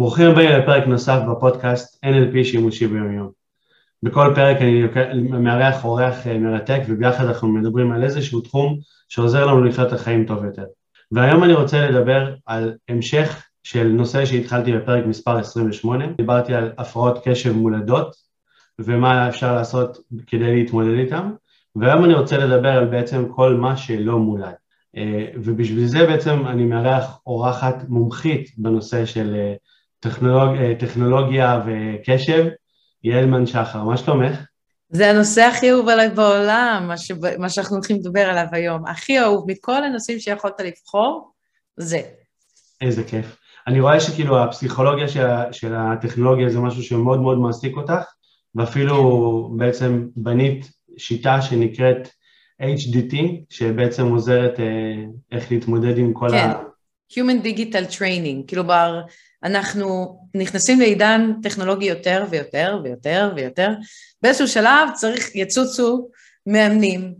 ברוכים הבאים לפרק נוסף בפודקאסט NLP שימושי ביומיום. בכל פרק אני מארח אורח אה, מרתק וביחד אנחנו מדברים על איזשהו תחום שעוזר לנו לחיות את החיים טוב יותר. והיום אני רוצה לדבר על המשך של נושא שהתחלתי בפרק מספר 28, דיברתי על הפרעות קשב מולדות ומה אפשר לעשות כדי להתמודד איתם, והיום אני רוצה לדבר על בעצם כל מה שלא מולד. אה, ובשביל זה בעצם אני מארח אורחת מומחית בנושא של אה, טכנולוג... אה, טכנולוגיה וקשב, יעל מן שחר, מה שלומך? זה הנושא הכי אהוב עליי בעולם, מה, ש... מה שאנחנו הולכים לדבר עליו היום. הכי אהוב מכל הנושאים שיכולת לבחור, זה. איזה כיף. אני רואה שכאילו הפסיכולוגיה של, של הטכנולוגיה זה משהו שמאוד מאוד מעסיק אותך, ואפילו בעצם בנית שיטה שנקראת HDT, שבעצם עוזרת אה, איך להתמודד עם כל כן. ה... Human Digital Training, כאילו בר, אנחנו נכנסים לעידן טכנולוגי יותר ויותר ויותר ויותר. באיזשהו שלב צריך, יצוצו מאמנים,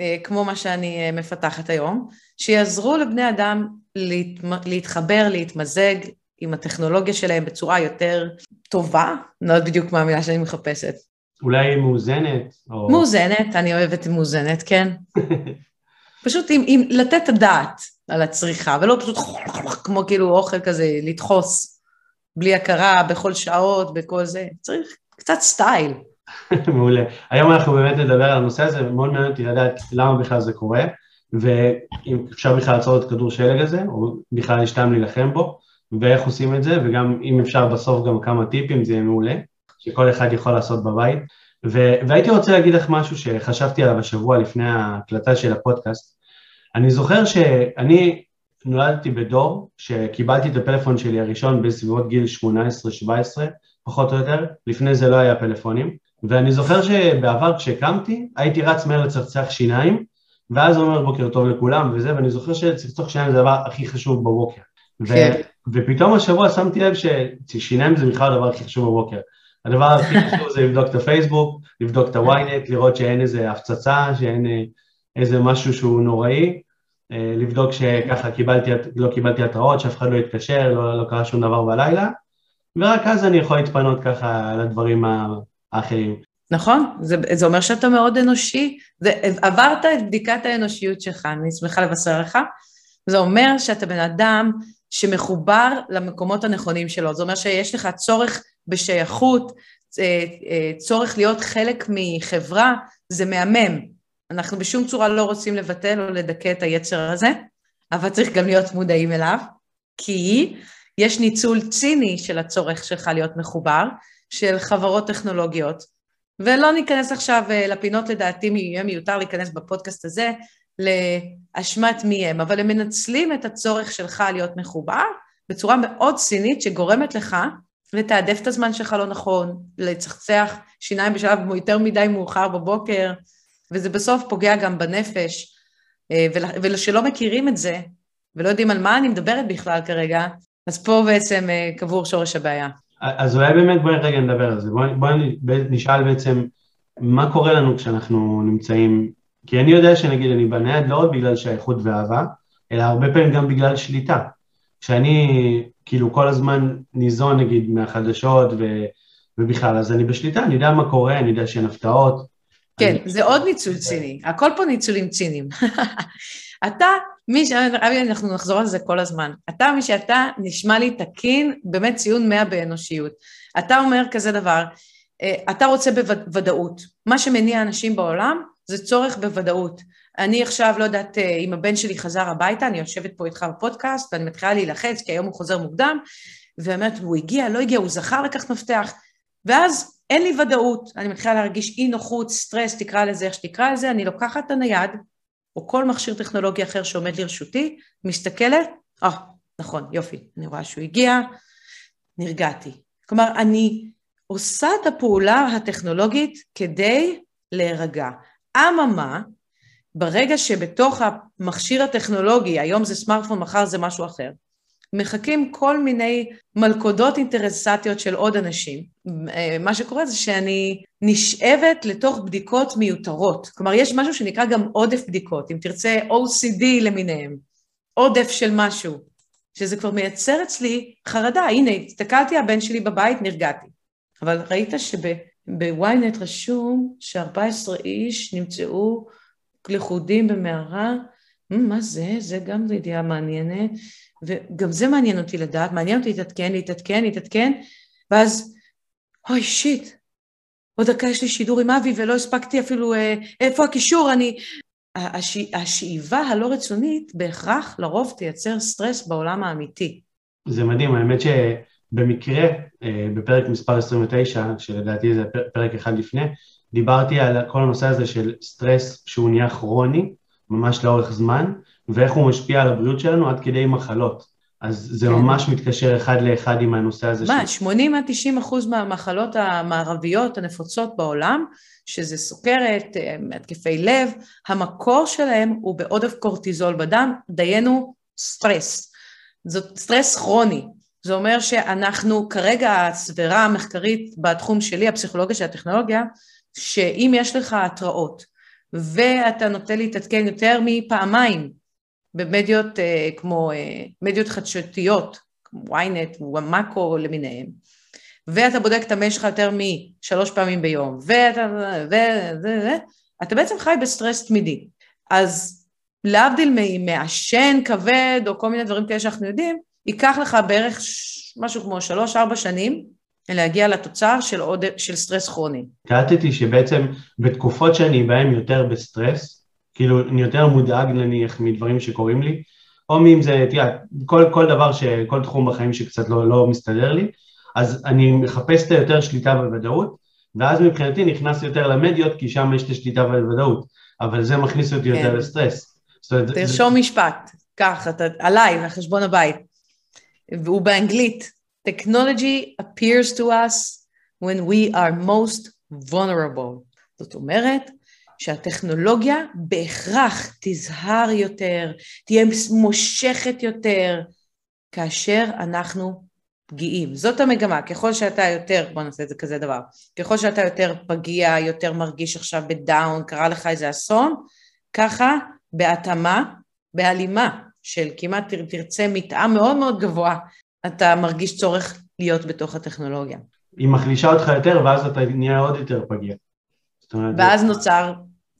אה, כמו מה שאני אה, מפתחת היום, שיעזרו לבני אדם להת, להתחבר, להתמזג עם הטכנולוגיה שלהם בצורה יותר טובה, לא יודעת בדיוק מה המילה שאני מחפשת. אולי מאוזנת? או... מאוזנת, אני אוהבת מאוזנת, כן. פשוט עם, עם לתת את הדעת על הצריכה, ולא פשוט כמו כאילו אוכל כזה, לדחוס בלי הכרה, בכל שעות, בכל זה. צריך קצת סטייל. מעולה. היום אנחנו באמת נדבר על הנושא הזה, ומאוד מעניין אותי לדעת למה בכלל זה קורה, ואם אפשר בכלל לעצור את כדור שלג הזה, או בכלל יש טעם להילחם בו, ואיך עושים את זה, וגם אם אפשר בסוף גם כמה טיפים, זה יהיה מעולה. שכל אחד יכול לעשות בבית. ו- והייתי רוצה להגיד לך משהו שחשבתי עליו השבוע לפני ההקלטה של הפודקאסט. אני זוכר שאני נולדתי בדור שקיבלתי את הפלאפון שלי הראשון בסביבות גיל 18-17, פחות או יותר, לפני זה לא היה פלאפונים, ואני זוכר שבעבר כשקמתי הייתי רץ מהר לצחצח שיניים, ואז אומר בוקר טוב לכולם וזה, ואני זוכר שצחצוח שיניים זה הדבר הכי חשוב בבוקר. כן. ו- ופתאום השבוע שמתי לב ששיניים זה בכלל הדבר הכי חשוב בבוקר. הדבר הכי חשוב זה לבדוק את הפייסבוק, לבדוק את הוויינט, לראות שאין איזה הפצצה, שאין אה, איזה משהו שהוא נוראי, לבדוק שככה קיבלתי, לא קיבלתי התראות, שאף אחד לא התקשר, לא, לא קרה שום דבר בלילה, ורק אז אני יכול להתפנות ככה לדברים האחרים. נכון, זה, זה אומר שאתה מאוד אנושי, זה, עברת את בדיקת האנושיות שלך, אני שמחה לבשר לך, זה אומר שאתה בן אדם שמחובר למקומות הנכונים שלו, זה אומר שיש לך צורך בשייכות, אה, אה, צורך להיות חלק מחברה, זה מהמם. אנחנו בשום צורה לא רוצים לבטל או לדכא את היצר הזה, אבל צריך גם להיות מודעים אליו, כי יש ניצול ציני של הצורך שלך להיות מחובר, של חברות טכנולוגיות. ולא ניכנס עכשיו אה, לפינות, לדעתי יהיה מיותר להיכנס בפודקאסט הזה לאשמת מי הם, אבל הם מנצלים את הצורך שלך להיות מחובר בצורה מאוד צינית שגורמת לך לתעדף את הזמן שלך לא נכון, לצחצח שיניים בשלב יותר מדי מאוחר בבוקר, וזה בסוף פוגע גם בנפש. אה, ולשלא מכירים את זה, ולא יודעים על מה אני מדברת בכלל כרגע, אז פה בעצם אה, קבור שורש הבעיה. אז אולי באמת בואי רגע נדבר על זה. בואי בוא נשאל בעצם מה קורה לנו כשאנחנו נמצאים, כי אני יודע שנגיד אני בנייד לא רק בגלל שייכות ואהבה, אלא הרבה פעמים גם בגלל שליטה. כשאני כאילו כל הזמן ניזון נגיד מהחדשות ו, ובכלל, אז אני בשליטה, אני יודע מה קורה, אני יודע שאין הפתעות. כן, אני... זה עוד ניצול ציני, הכל פה ניצולים ציניים. אתה, מי ש... אבי, אנחנו נחזור על זה כל הזמן. אתה, מי שאתה, נשמע לי תקין, באמת ציון מאה באנושיות. אתה אומר כזה דבר, אה, אתה רוצה בוודאות. מה שמניע אנשים בעולם זה צורך בוודאות. אני עכשיו, לא יודעת, אה, אם הבן שלי חזר הביתה, אני יושבת פה איתך בפודקאסט, ואני מתחילה להילחץ, כי היום הוא חוזר מוקדם, ואומרת, הוא הגיע, לא הגיע, הוא זכר לקחת מפתח. ואז אין לי ודאות, אני מתחילה להרגיש אי נוחות, סטרס, תקרא לזה איך שתקרא לזה, אני לוקחת את הנייד, או כל מכשיר טכנולוגי אחר שעומד לרשותי, מסתכלת, אה, oh, נכון, יופי, אני רואה שהוא הגיע, נרגעתי. כלומר, אני עושה את הפעולה הטכנולוגית כדי להירגע. אממה, ברגע שבתוך המכשיר הטכנולוגי, היום זה סמארטפון, מחר זה משהו אחר, מחכים כל מיני מלכודות אינטרסטיות של עוד אנשים. מה שקורה זה שאני נשאבת לתוך בדיקות מיותרות. כלומר, יש משהו שנקרא גם עודף בדיקות, אם תרצה OCD למיניהם, עודף של משהו. שזה כבר מייצר אצלי חרדה. הנה, הסתכלתי, הבן שלי בבית, נרגעתי. אבל ראית שבוויינט רשום ש-14 איש נמצאו לכודים במערה, מה זה? זה גם ידיעה מעניינת, וגם זה מעניין אותי לדעת, מעניין אותי להתעדכן, להתעדכן, להתעדכן, ואז, אוי שיט, עוד דקה יש לי שידור עם אבי ולא הספקתי אפילו, אה, איפה הקישור, אני... הש... השאיבה הלא רצונית בהכרח לרוב תייצר סטרס בעולם האמיתי. זה מדהים, האמת שבמקרה, אה, בפרק מספר 29, שלדעתי זה פרק אחד לפני, דיברתי על כל הנושא הזה של סטרס שהוא נהיה כרוני, ממש לאורך זמן, ואיך הוא משפיע על הבריאות שלנו עד כדי מחלות. אז זה כן. ממש מתקשר אחד לאחד עם הנושא הזה. מה, 80 עד 90 אחוז מהמחלות המערביות הנפוצות בעולם, שזה סוכרת, אה, התקפי לב, המקור שלהם הוא בעודף קורטיזול בדם, דיינו סטרס. זאת סטרס כרוני. זה אומר שאנחנו, כרגע הסברה המחקרית בתחום שלי, הפסיכולוגיה של הטכנולוגיה, שאם יש לך התראות ואתה נוטה להתעדכן יותר מפעמיים במדיות אה, כמו אה, מדיות חדשותיות, כמו ynet, וואמאקו למיניהם, ואתה בודק את המייל שלך יותר משלוש פעמים ביום, ואתה, ו... ו... אתה בעצם חי בסטרס תמידי. אז להבדיל מעשן כבד או כל מיני דברים כאלה שאנחנו יודעים, ייקח לך בערך משהו כמו שלוש-ארבע שנים להגיע לתוצר של, עוד, של סטרס כרוני. קלטתי שבעצם בתקופות שאני בהן יותר בסטרס, כאילו אני יותר מודאג נניח מדברים שקורים לי, או מאם זה, תראה, כל, כל דבר, ש, כל תחום בחיים שקצת לא, לא מסתדר לי, אז אני מחפש את היותר שליטה בוודאות, ואז מבחינתי נכנס יותר למדיות, כי שם יש את השליטה בוודאות, אבל זה מכניס אותי כן. יותר לסטרס. תרשום זה... משפט, קח, אתה, עליי, לחשבון הבית, והוא באנגלית. Technology appears to us when we are most vulnerable. זאת אומרת שהטכנולוגיה בהכרח תזהר יותר, תהיה מושכת יותר, כאשר אנחנו פגיעים. זאת המגמה, ככל שאתה יותר, בוא נעשה את זה כזה דבר, ככל שאתה יותר פגיע, יותר מרגיש עכשיו בדאון, קרה לך איזה אסון, ככה בהתאמה, בהלימה של כמעט תרצה מתאם מאוד מאוד גבוה אתה מרגיש צורך להיות בתוך הטכנולוגיה. היא מחלישה אותך יותר ואז אתה נהיה עוד יותר פגיע. ואז. נוצר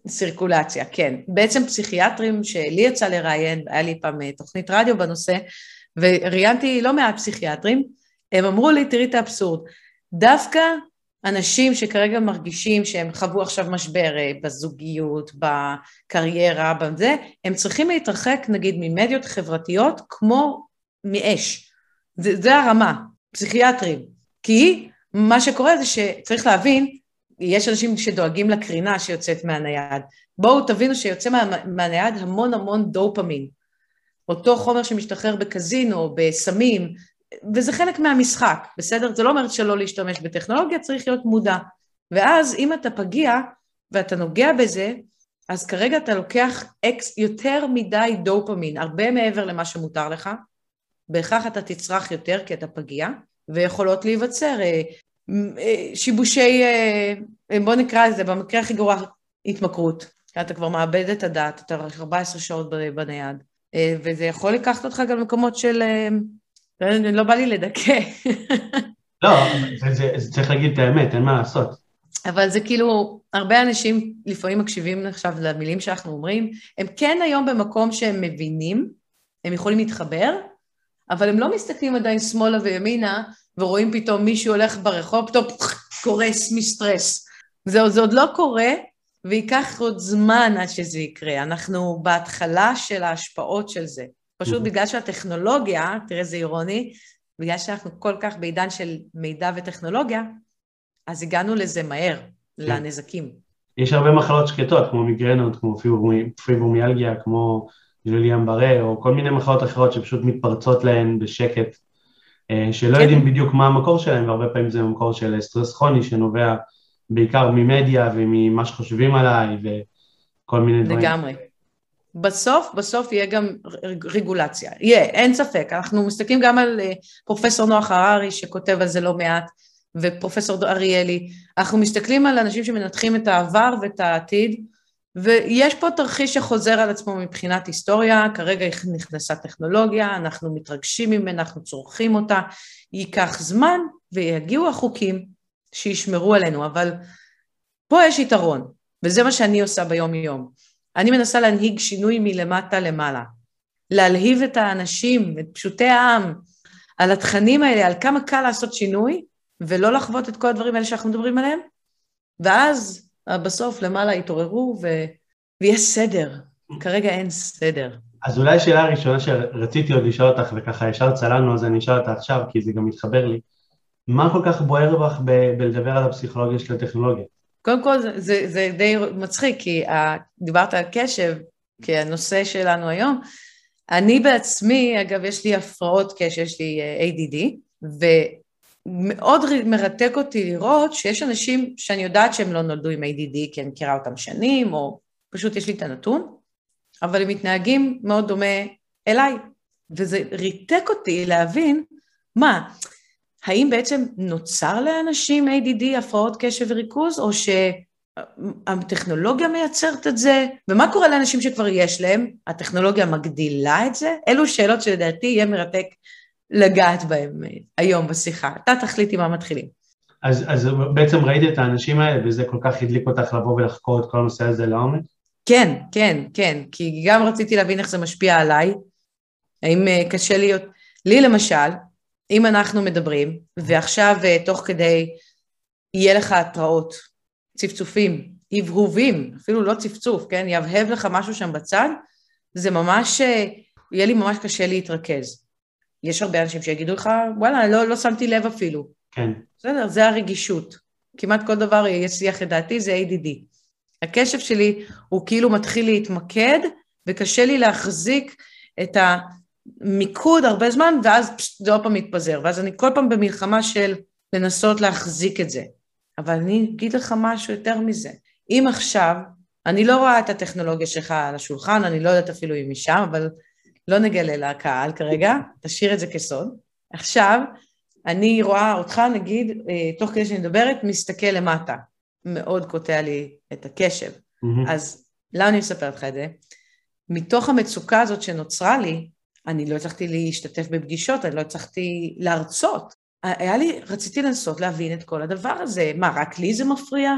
סירקולציה, כן. בעצם פסיכיאטרים שלי יצא לראיין, היה לי פעם אה, תוכנית רדיו בנושא, וראיינתי לא מעט פסיכיאטרים, הם אמרו לי, תראי את האבסורד, דווקא אנשים שכרגע מרגישים שהם חוו עכשיו משבר אה, בזוגיות, בקריירה, בזה, הם צריכים להתרחק נגיד ממדיות חברתיות כמו מאש. זה, זה הרמה, פסיכיאטרים. כי מה שקורה זה שצריך להבין, יש אנשים שדואגים לקרינה שיוצאת מהנייד. בואו תבינו שיוצא מה, מהנייד המון המון דופמין. אותו חומר שמשתחרר בקזינו, בסמים, וזה חלק מהמשחק, בסדר? זה לא אומר שלא להשתמש בטכנולוגיה, צריך להיות מודע. ואז אם אתה פגיע ואתה נוגע בזה, אז כרגע אתה לוקח אקס, יותר מדי דופמין, הרבה מעבר למה שמותר לך, בהכרח אתה תצרח יותר כי אתה פגיע, ויכולות להיווצר אה, שיבושי, אה, בוא נקרא לזה, במקרה הכי גרוע, התמכרות. אתה כבר מאבד את הדעת, אתה 14 שעות בנייד, וזה יכול לקחת אותך גם למקומות של... לא בא לי לדכא. לא, זה, זה, זה צריך להגיד את האמת, אין מה לעשות. אבל זה כאילו, הרבה אנשים לפעמים מקשיבים עכשיו למילים שאנחנו אומרים, הם כן היום במקום שהם מבינים, הם יכולים להתחבר, אבל הם לא מסתכלים עדיין שמאלה וימינה, ורואים פתאום מישהו הולך ברחוב, פתאום קורס מסטרס. זה, זה עוד לא קורה, וייקח עוד זמן עד שזה יקרה. אנחנו בהתחלה של ההשפעות של זה. פשוט בגלל שהטכנולוגיה, תראה איזה אירוני, בגלל שאנחנו כל כך בעידן של מידע וטכנולוגיה, אז הגענו לזה מהר, כן. לנזקים. יש הרבה מחלות שקטות, כמו מיגרנות, כמו פיברומיאלגיה, כמו ג'וליאן ברה, או כל מיני מחלות אחרות שפשוט מתפרצות להן בשקט, שלא כן. יודעים בדיוק מה המקור שלהם, והרבה פעמים זה מקור של סטרס כרוני שנובע בעיקר ממדיה וממה שחושבים עליי וכל מיני דברים. לגמרי. בסוף, בסוף יהיה גם רגולציה. יהיה, אין ספק. אנחנו מסתכלים גם על אה, פרופסור נוח הררי שכותב על זה לא מעט, ופרופסור אריאלי. אנחנו מסתכלים על אנשים שמנתחים את העבר ואת העתיד, ויש פה תרחיש שחוזר על עצמו מבחינת היסטוריה, כרגע נכנסה טכנולוגיה, אנחנו מתרגשים ממנה, אנחנו צורכים אותה, ייקח זמן ויגיעו החוקים שישמרו עלינו, אבל פה יש יתרון, וזה מה שאני עושה ביום-יום. אני מנסה להנהיג שינוי מלמטה למעלה, להלהיב את האנשים, את פשוטי העם, על התכנים האלה, על כמה קל לעשות שינוי, ולא לחוות את כל הדברים האלה שאנחנו מדברים עליהם, ואז בסוף למעלה יתעוררו ו... ויש סדר. כרגע אין סדר. אז אולי השאלה הראשונה שרציתי עוד לשאול אותך, וככה ישר צללנו, אז אני אשאל אותה עכשיו, כי זה גם מתחבר לי. מה כל כך בוער בך ב- בלדבר על הפסיכולוגיה של הטכנולוגיה? קודם כל, זה, זה, זה די מצחיק, כי ה, דיברת על קשב כנושא שלנו היום. אני בעצמי, אגב, יש לי הפרעות קשב, יש לי אה, ADD, ומאוד מרתק אותי לראות שיש אנשים שאני יודעת שהם לא נולדו עם ADD, כי אני מכירה אותם שנים, או פשוט יש לי את הנתון, אבל הם מתנהגים מאוד דומה אליי. וזה ריתק אותי להבין, מה, האם בעצם נוצר לאנשים ADD, הפרעות קשב וריכוז, או שהטכנולוגיה מייצרת את זה? ומה קורה לאנשים שכבר יש להם? הטכנולוגיה מגדילה את זה? אלו שאלות שלדעתי יהיה מרתק לגעת בהן היום בשיחה. אתה תחליט עם מה מתחילים. אז, אז בעצם ראית את האנשים האלה, וזה כל כך הדליק אותך לבוא ולחקור את כל הנושא הזה לעומק? כן, כן, כן, כי גם רציתי להבין איך זה משפיע עליי, האם אה, קשה להיות, לי למשל, אם אנחנו מדברים, ועכשיו אה, תוך כדי יהיה לך התראות, צפצופים, הבהובים, אפילו לא צפצוף, כן, יהבהב לך משהו שם בצד, זה ממש, אה, יהיה לי ממש קשה להתרכז. יש הרבה אנשים שיגידו לך, וואלה, לא, לא שמתי לב אפילו. כן. בסדר, זה הרגישות. כמעט כל דבר יסיח את דעתי, זה ADD. הקשב שלי הוא כאילו מתחיל להתמקד, וקשה לי להחזיק את המיקוד הרבה זמן, ואז זה עוד פעם מתפזר. ואז אני כל פעם במלחמה של לנסות להחזיק את זה. אבל אני אגיד לך משהו יותר מזה. אם עכשיו, אני לא רואה את הטכנולוגיה שלך על השולחן, אני לא יודעת אפילו אם היא שם, אבל לא נגלה לקהל כרגע, תשאיר את זה כסוד. עכשיו, אני רואה אותך, נגיד, אה, תוך כדי שאני מדברת, מסתכל למטה. מאוד קוטע לי את הקשב. Mm-hmm. אז למה אני מספרת לך את זה? מתוך המצוקה הזאת שנוצרה לי, אני לא הצלחתי להשתתף בפגישות, אני לא הצלחתי להרצות. היה לי, רציתי לנסות להבין את כל הדבר הזה. מה, רק לי זה מפריע?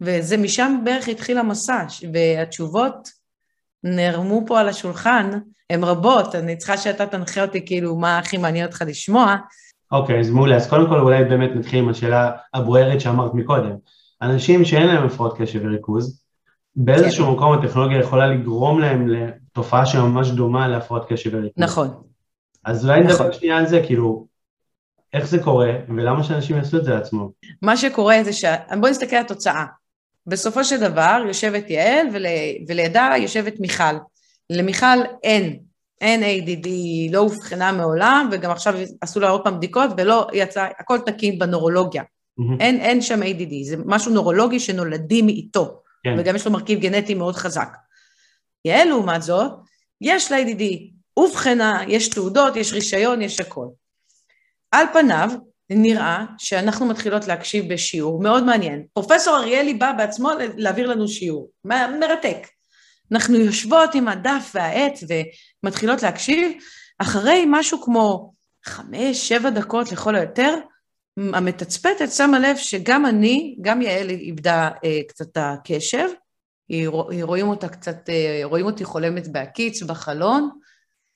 וזה משם בערך התחיל המסע, והתשובות נערמו פה על השולחן, הן רבות, אני צריכה שאתה תנחה אותי כאילו מה הכי מעניין אותך לשמוע. אוקיי, okay, אז מעולה. אז קודם כל אולי באמת נתחיל עם השאלה הבוערת שאמרת מקודם. אנשים שאין להם הפרעות קשב וריכוז, באיזשהו כן. מקום הטכנולוגיה יכולה לגרום להם לתופעה שממש דומה להפרעות קשב וריכוז. נכון. אז אולי נכון. נדבר שנייה על זה, כאילו, איך זה קורה, ולמה שאנשים יעשו את זה לעצמם? מה שקורה זה ש... בואו נסתכל על התוצאה. בסופו של דבר יושבת יעל ול... ולידה יושבת מיכל. למיכל אין, אין ADD, היא לא אובחנה מעולם, וגם עכשיו עשו לה עוד פעם בדיקות ולא יצא, הכל תקין בנורולוגיה. Mm-hmm. אין, אין שם ADD, זה משהו נורולוגי שנולדים איתו, כן. וגם יש לו מרכיב גנטי מאוד חזק. יעל, לעומת זאת, יש לה ADD, אובחנה, יש תעודות, יש רישיון, יש הכל. על פניו, נראה שאנחנו מתחילות להקשיב בשיעור מאוד מעניין. פרופסור אריאלי בא בעצמו להעביר לנו שיעור, מרתק. אנחנו יושבות עם הדף והעט ומתחילות להקשיב, אחרי משהו כמו חמש, שבע דקות לכל היותר, המתצפתת שמה לב שגם אני, גם יעל איבדה אה, קצת הקשב, היא, רואים אותה קצת, אה, רואים אותי חולמת בהקיץ, בחלון,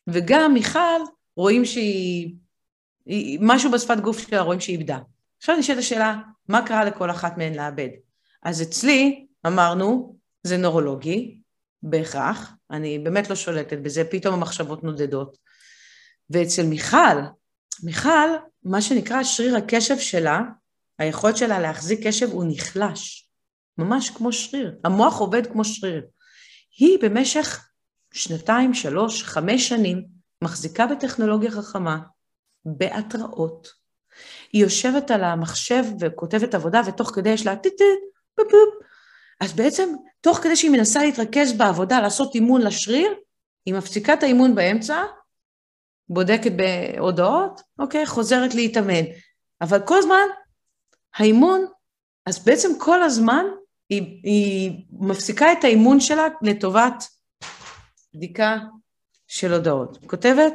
וגם מיכל, רואים שהיא, היא, משהו בשפת גוף שלה רואים שהיא איבדה. עכשיו נשאלת השאלה, מה קרה לכל אחת מהן לאבד? אז אצלי, אמרנו, זה נורולוגי, בהכרח, אני באמת לא שולטת בזה, פתאום המחשבות נודדות. ואצל מיכל, מיכל, מה שנקרא שריר הקשב שלה, היכולת שלה להחזיק קשב הוא נחלש, ממש כמו שריר. המוח עובד כמו שריר. היא במשך שנתיים, שלוש, חמש שנים מחזיקה בטכנולוגיה חכמה, בהתראות. היא יושבת על המחשב וכותבת עבודה, ותוך כדי יש לה טיט טיט, פופ פופ. אז בעצם, תוך כדי שהיא מנסה להתרכז בעבודה, לעשות אימון לשריר, היא מפסיקה את האימון באמצע, בודקת בהודעות, אוקיי, חוזרת להתאמן. אבל כל הזמן, האימון, אז בעצם כל הזמן היא, היא מפסיקה את האימון שלה לטובת בדיקה של הודעות. כותבת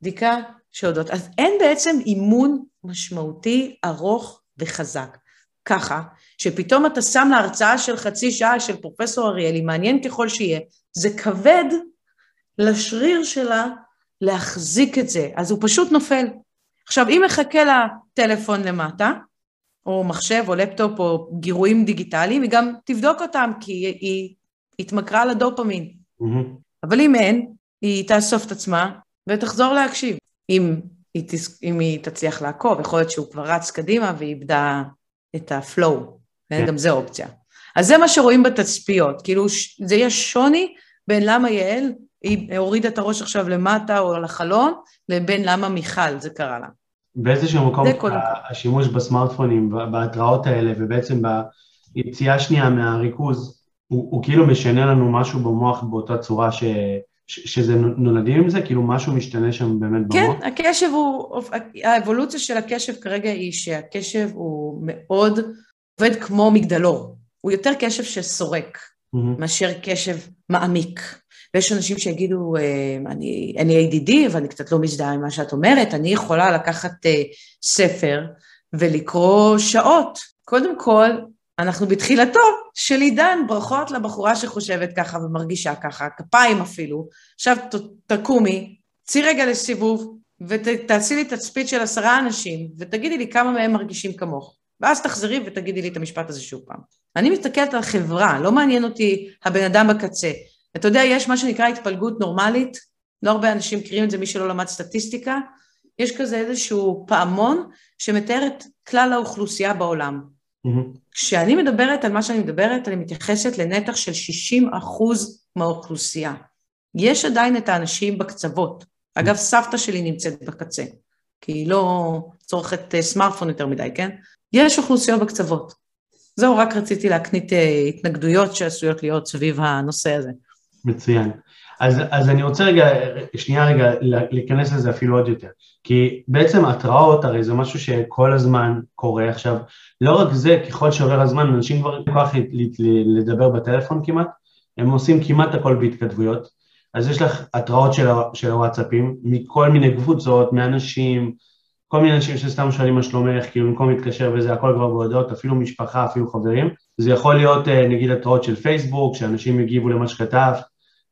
בדיקה של הודעות. אז אין בעצם אימון משמעותי, ארוך וחזק. ככה, שפתאום אתה שם להרצאה של חצי שעה של פרופסור אריאלי, מעניין ככל שיהיה, זה כבד לשריר שלה להחזיק את זה, אז הוא פשוט נופל. עכשיו, אם מחכה לה טלפון למטה, או מחשב או לפטופ או גירויים דיגיטליים, היא גם תבדוק אותם, כי היא, היא התמכרה לדופמין. Mm-hmm. אבל אם אין, היא תאסוף את עצמה ותחזור להקשיב. אם היא, תס... אם היא תצליח לעקוב, יכול להיות שהוא כבר רץ קדימה והיא איבדה את ה flow, כן. גם זה אופציה. אז זה מה שרואים בתצפיות, כאילו זה יש שוני בין למה יעל היא הורידה את הראש עכשיו למטה או לחלון, לבין למה מיכל זה קרה לה. באיזשהו מקום השימוש בסמארטפונים, בהתראות האלה, ובעצם ביציאה שנייה מהריכוז, הוא, הוא כאילו משנה לנו משהו במוח באותה צורה ש, שזה נולדים עם זה? כאילו משהו משתנה שם באמת במוח? כן, הקשב הוא, האבולוציה של הקשב כרגע היא שהקשב הוא מאוד עובד כמו מגדלור, הוא יותר קשב שסורק mm-hmm. מאשר קשב מעמיק. ויש אנשים שיגידו, אה, אני, אני ADD ואני קצת לא מזדהה עם מה שאת אומרת, אני יכולה לקחת uh, ספר ולקרוא שעות. קודם כל, אנחנו בתחילתו של עידן, ברכות לבחורה שחושבת ככה ומרגישה ככה, כפיים אפילו. עכשיו תקומי, צאי רגע לסיבוב ותעשי לי תצפית של עשרה אנשים ותגידי לי כמה מהם מרגישים כמוך. ואז תחזרי ותגידי לי את המשפט הזה שוב פעם. אני מסתכלת על חברה, לא מעניין אותי הבן אדם בקצה. אתה יודע, יש מה שנקרא התפלגות נורמלית, לא הרבה אנשים מכירים את זה, מי שלא למד סטטיסטיקה, יש כזה איזשהו פעמון שמתאר את כלל האוכלוסייה בעולם. Mm-hmm. כשאני מדברת על מה שאני מדברת, אני מתייחסת לנתח של 60 אחוז מהאוכלוסייה. יש עדיין את האנשים בקצוות. אגב, סבתא שלי נמצאת בקצה, כי היא לא צורכת אה, סמארטפון יותר מדי, כן? יש אוכלוסיות בקצוות. זהו, רק רציתי להקנית אה, התנגדויות שעשויות להיות סביב הנושא הזה. מצוין. אז, אז אני רוצה רגע, שנייה רגע, להיכנס לזה אפילו עוד יותר. כי בעצם התראות, הרי זה משהו שכל הזמן קורה עכשיו. לא רק זה, ככל שעובר הזמן, אנשים כבר אין כוח לדבר בטלפון כמעט, הם עושים כמעט הכל בהתכתבויות. אז יש לך התראות של, של הוואטסאפים, מכל מיני קבוצות, מאנשים, כל מיני אנשים שסתם שואלים מה שלומך, כאילו במקום להתקשר וזה, הכל כבר בהודעות, אפילו משפחה, אפילו חברים. זה יכול להיות אה, נגיד התראות של פייסבוק, שאנשים יגיבו למה שכתבת,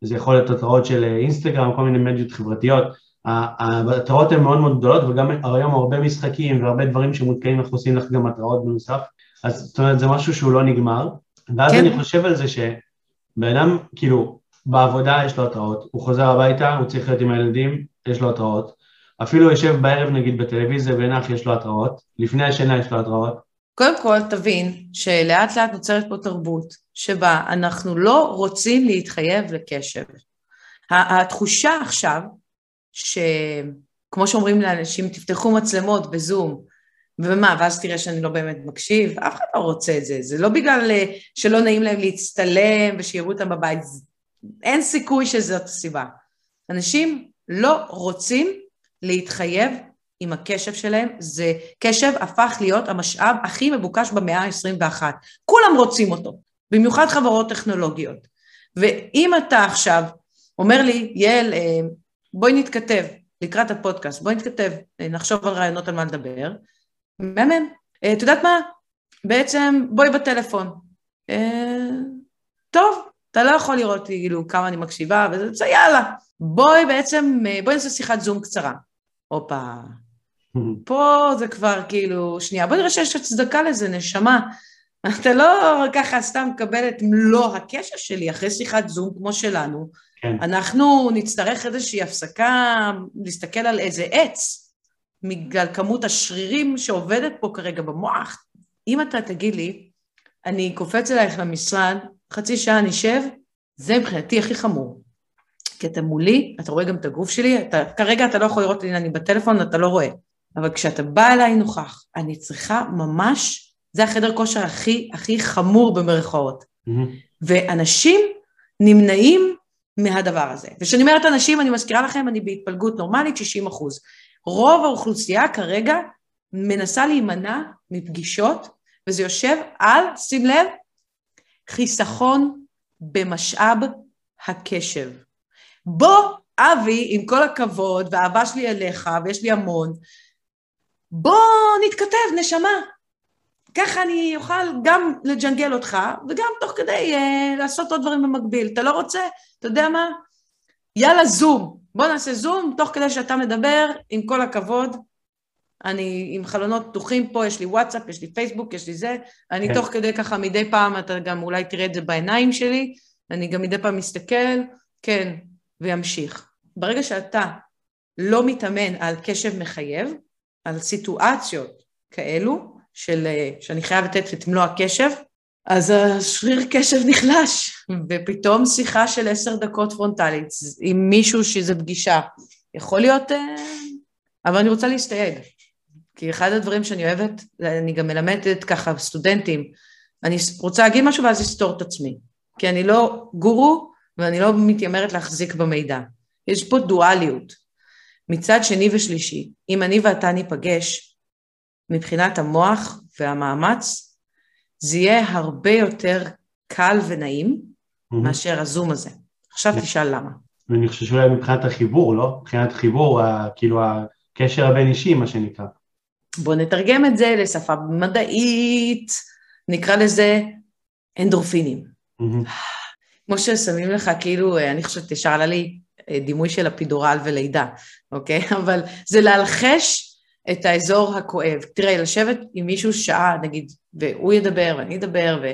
זה יכול להיות התראות של אה, אינסטגרם, כל מיני מדיות חברתיות. ההתראות הן מאוד מאוד גדולות וגם היום הרבה משחקים והרבה דברים שמותקעים אנחנו עושים לך גם התראות בנוסף, אז זאת אומרת זה משהו שהוא לא נגמר, ואז כן. אני חושב על זה שבן אדם כאילו בעבודה יש לו התראות, הוא חוזר הביתה, הוא צריך להיות עם הילדים, יש לו התראות, אפילו יושב בערב נגיד בטלוויזיה ונח יש לו התראות, לפני השינה יש לו התראות. קודם כל תבין שלאט לאט נוצרת פה תרבות שבה אנחנו לא רוצים להתחייב לקשב. התחושה עכשיו, שכמו שאומרים לאנשים, תפתחו מצלמות בזום, ומה, ואז תראה שאני לא באמת מקשיב, אף אחד לא רוצה את זה, זה לא בגלל אה, שלא נעים להם להצטלם ושיראו אותם בבית, אין סיכוי שזאת הסיבה. אנשים לא רוצים להתחייב עם הקשב שלהם, זה קשב הפך להיות המשאב הכי מבוקש במאה ה-21. כולם רוצים אותו. במיוחד חברות טכנולוגיות. ואם אתה עכשיו אומר לי, יעל, אה, בואי נתכתב לקראת הפודקאסט, בואי נתכתב, אה, נחשוב על רעיונות על מה לדבר, מהמם. אה, את יודעת מה? בעצם בואי בטלפון. טוב, אתה לא יכול לראות כאילו כמה אני מקשיבה, וזה יאללה. בואי בעצם, בואי נעשה שיחת זום קצרה. הופה. פה זה כבר כאילו, שנייה, בואי נראה שיש הצדקה לזה, נשמה. אתה לא ככה סתם מקבל את מלוא הקשר שלי אחרי שיחת זום כמו שלנו. כן. אנחנו נצטרך איזושהי הפסקה, להסתכל על איזה עץ, בגלל כמות השרירים שעובדת פה כרגע במוח. אם אתה תגיד לי, אני קופץ אלייך למשרד, חצי שעה נשב, זה מבחינתי הכי חמור. כי אתה מולי, אתה רואה גם את הגוף שלי, אתה, כרגע אתה לא יכול לראות לי, אני בטלפון, אתה לא רואה. אבל כשאתה בא אליי נוכח, אני צריכה ממש זה החדר כושר הכי הכי חמור במרכאות. Mm-hmm. ואנשים נמנעים מהדבר הזה. וכשאני אומרת אנשים, אני מזכירה לכם, אני בהתפלגות נורמלית 60 אחוז. רוב האוכלוסייה כרגע מנסה להימנע מפגישות, וזה יושב על, שים לב, חיסכון במשאב הקשב. בוא, אבי, עם כל הכבוד והאהבה שלי אליך, ויש לי המון, בוא נתכתב, נשמה. ככה אני אוכל גם לג'נגל אותך, וגם תוך כדי אה, לעשות עוד דברים במקביל. אתה לא רוצה? אתה יודע מה? יאללה, זום. בוא נעשה זום, תוך כדי שאתה מדבר, עם כל הכבוד. אני עם חלונות פתוחים פה, יש לי וואטסאפ, יש לי פייסבוק, יש לי זה. אני כן. תוך כדי ככה מדי פעם, אתה גם אולי תראה את זה בעיניים שלי, אני גם מדי פעם מסתכל, כן, וימשיך. ברגע שאתה לא מתאמן על קשב מחייב, על סיטואציות כאלו, של, שאני חייב לתת את מלוא הקשב, אז השריר קשב נחלש, ופתאום שיחה של עשר דקות פרונטלית עם מישהו שזה פגישה, יכול להיות... אה, אבל אני רוצה להסתייג, כי אחד הדברים שאני אוהבת, אני גם מלמדת ככה סטודנטים, אני רוצה להגיד משהו ואז לסתור את עצמי, כי אני לא גורו ואני לא מתיימרת להחזיק במידע. יש פה דואליות. מצד שני ושלישי, אם אני ואתה ניפגש, מבחינת המוח והמאמץ, זה יהיה הרבה יותר קל ונעים mm-hmm. מאשר הזום הזה. עכשיו תשאל למה. אני חושב שאולי מבחינת החיבור, לא? מבחינת החיבור, כאילו הקשר הבין אישי, מה שנקרא. בוא נתרגם את זה לשפה מדעית, נקרא לזה אנדורפינים. Mm-hmm. כמו ששמים לך, כאילו, אני חושבת, ישר עלה לי אה, דימוי של אפידורל ולידה, אוקיי? אבל זה להלחש את האזור הכואב. תראה, לשבת עם מישהו שעה, נגיד, והוא ידבר ואני אדבר, ו...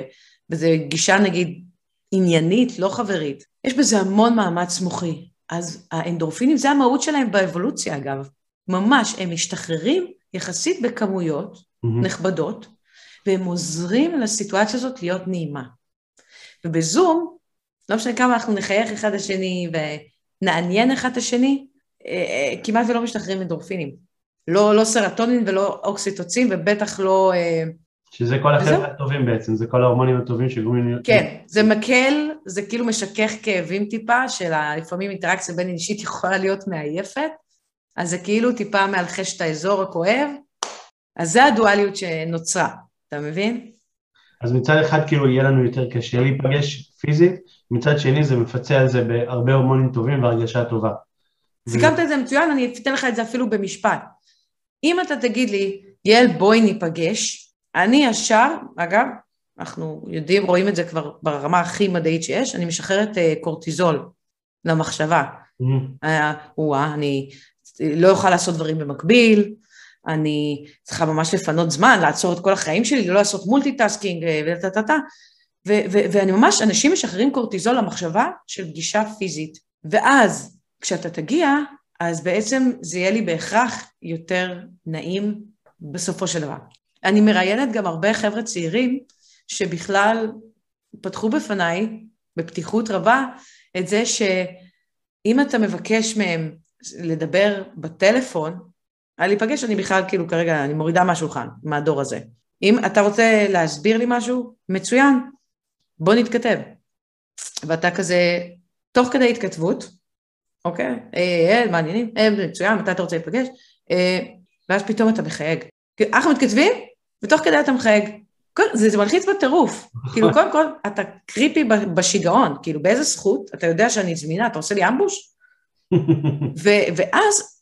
וזו גישה, נגיד, עניינית, לא חברית, יש בזה המון מאמץ מוחי. אז האנדורפינים, זה המהות שלהם באבולוציה, אגב. ממש, הם משתחררים יחסית בכמויות mm-hmm. נכבדות, והם עוזרים לסיטואציה הזאת להיות נעימה. ובזום, לא משנה כמה אנחנו נחייך אחד לשני ונעניין אחד את השני, אה, אה, כמעט ולא משתחררים אנדורפינים. לא, לא סרטונין ולא אוקסיטוצין, ובטח לא... אה, שזה כל החבר'ה הטובים בעצם, זה כל ההורמונים הטובים שגורמים... כן, זה מקל, זה כאילו משכך כאבים טיפה, של לפעמים אינטראקציה בין אישית יכולה להיות מעייפת, אז זה כאילו טיפה מאלחש את האזור הכואב, אז זה הדואליות שנוצרה, אתה מבין? אז מצד אחד כאילו יהיה לנו יותר קשה להיפגש פיזית, מצד שני זה מפצה על זה בהרבה הורמונים טובים והרגשה טובה. סיכמת את זה מצוין, אני אתן לך את זה אפילו במשפט. אם אתה תגיד לי, יעל בואי ניפגש, אני ישר, אגב, אנחנו יודעים, רואים את זה כבר ברמה הכי מדעית שיש, אני משחררת uh, קורטיזול למחשבה. Mm-hmm. Uh, אני לא אוכל לעשות דברים במקביל, אני צריכה ממש לפנות זמן, לעצור את כל החיים שלי, לא לעשות multitasking וטה-טה-טה, ואני ממש, אנשים משחררים קורטיזול למחשבה של פגישה פיזית. ואז, כשאתה תגיע, אז בעצם זה יהיה לי בהכרח יותר נעים בסופו של דבר. אני מראיינת גם הרבה חבר'ה צעירים שבכלל פתחו בפניי, בפתיחות רבה, את זה שאם אתה מבקש מהם לדבר בטלפון, להיפגש, אני בכלל כאילו כרגע, אני מורידה מהשולחן, מהדור הזה. אם אתה רוצה להסביר לי משהו, מצוין, בוא נתכתב. ואתה כזה, תוך כדי התכתבות, אוקיי, אה, אה, מעניינים, אה, מצוין, מתי אתה רוצה להיפגש? אה, ואז פתאום אתה מחייג. אנחנו מתכתבים, ותוך כדי אתה מחייג. זה, זה מלחיץ בטירוף. כאילו, קודם כל, אתה קריפי בשיגעון, כאילו, באיזה זכות, אתה יודע שאני זמינה, אתה עושה לי אמבוש? ו- ואז,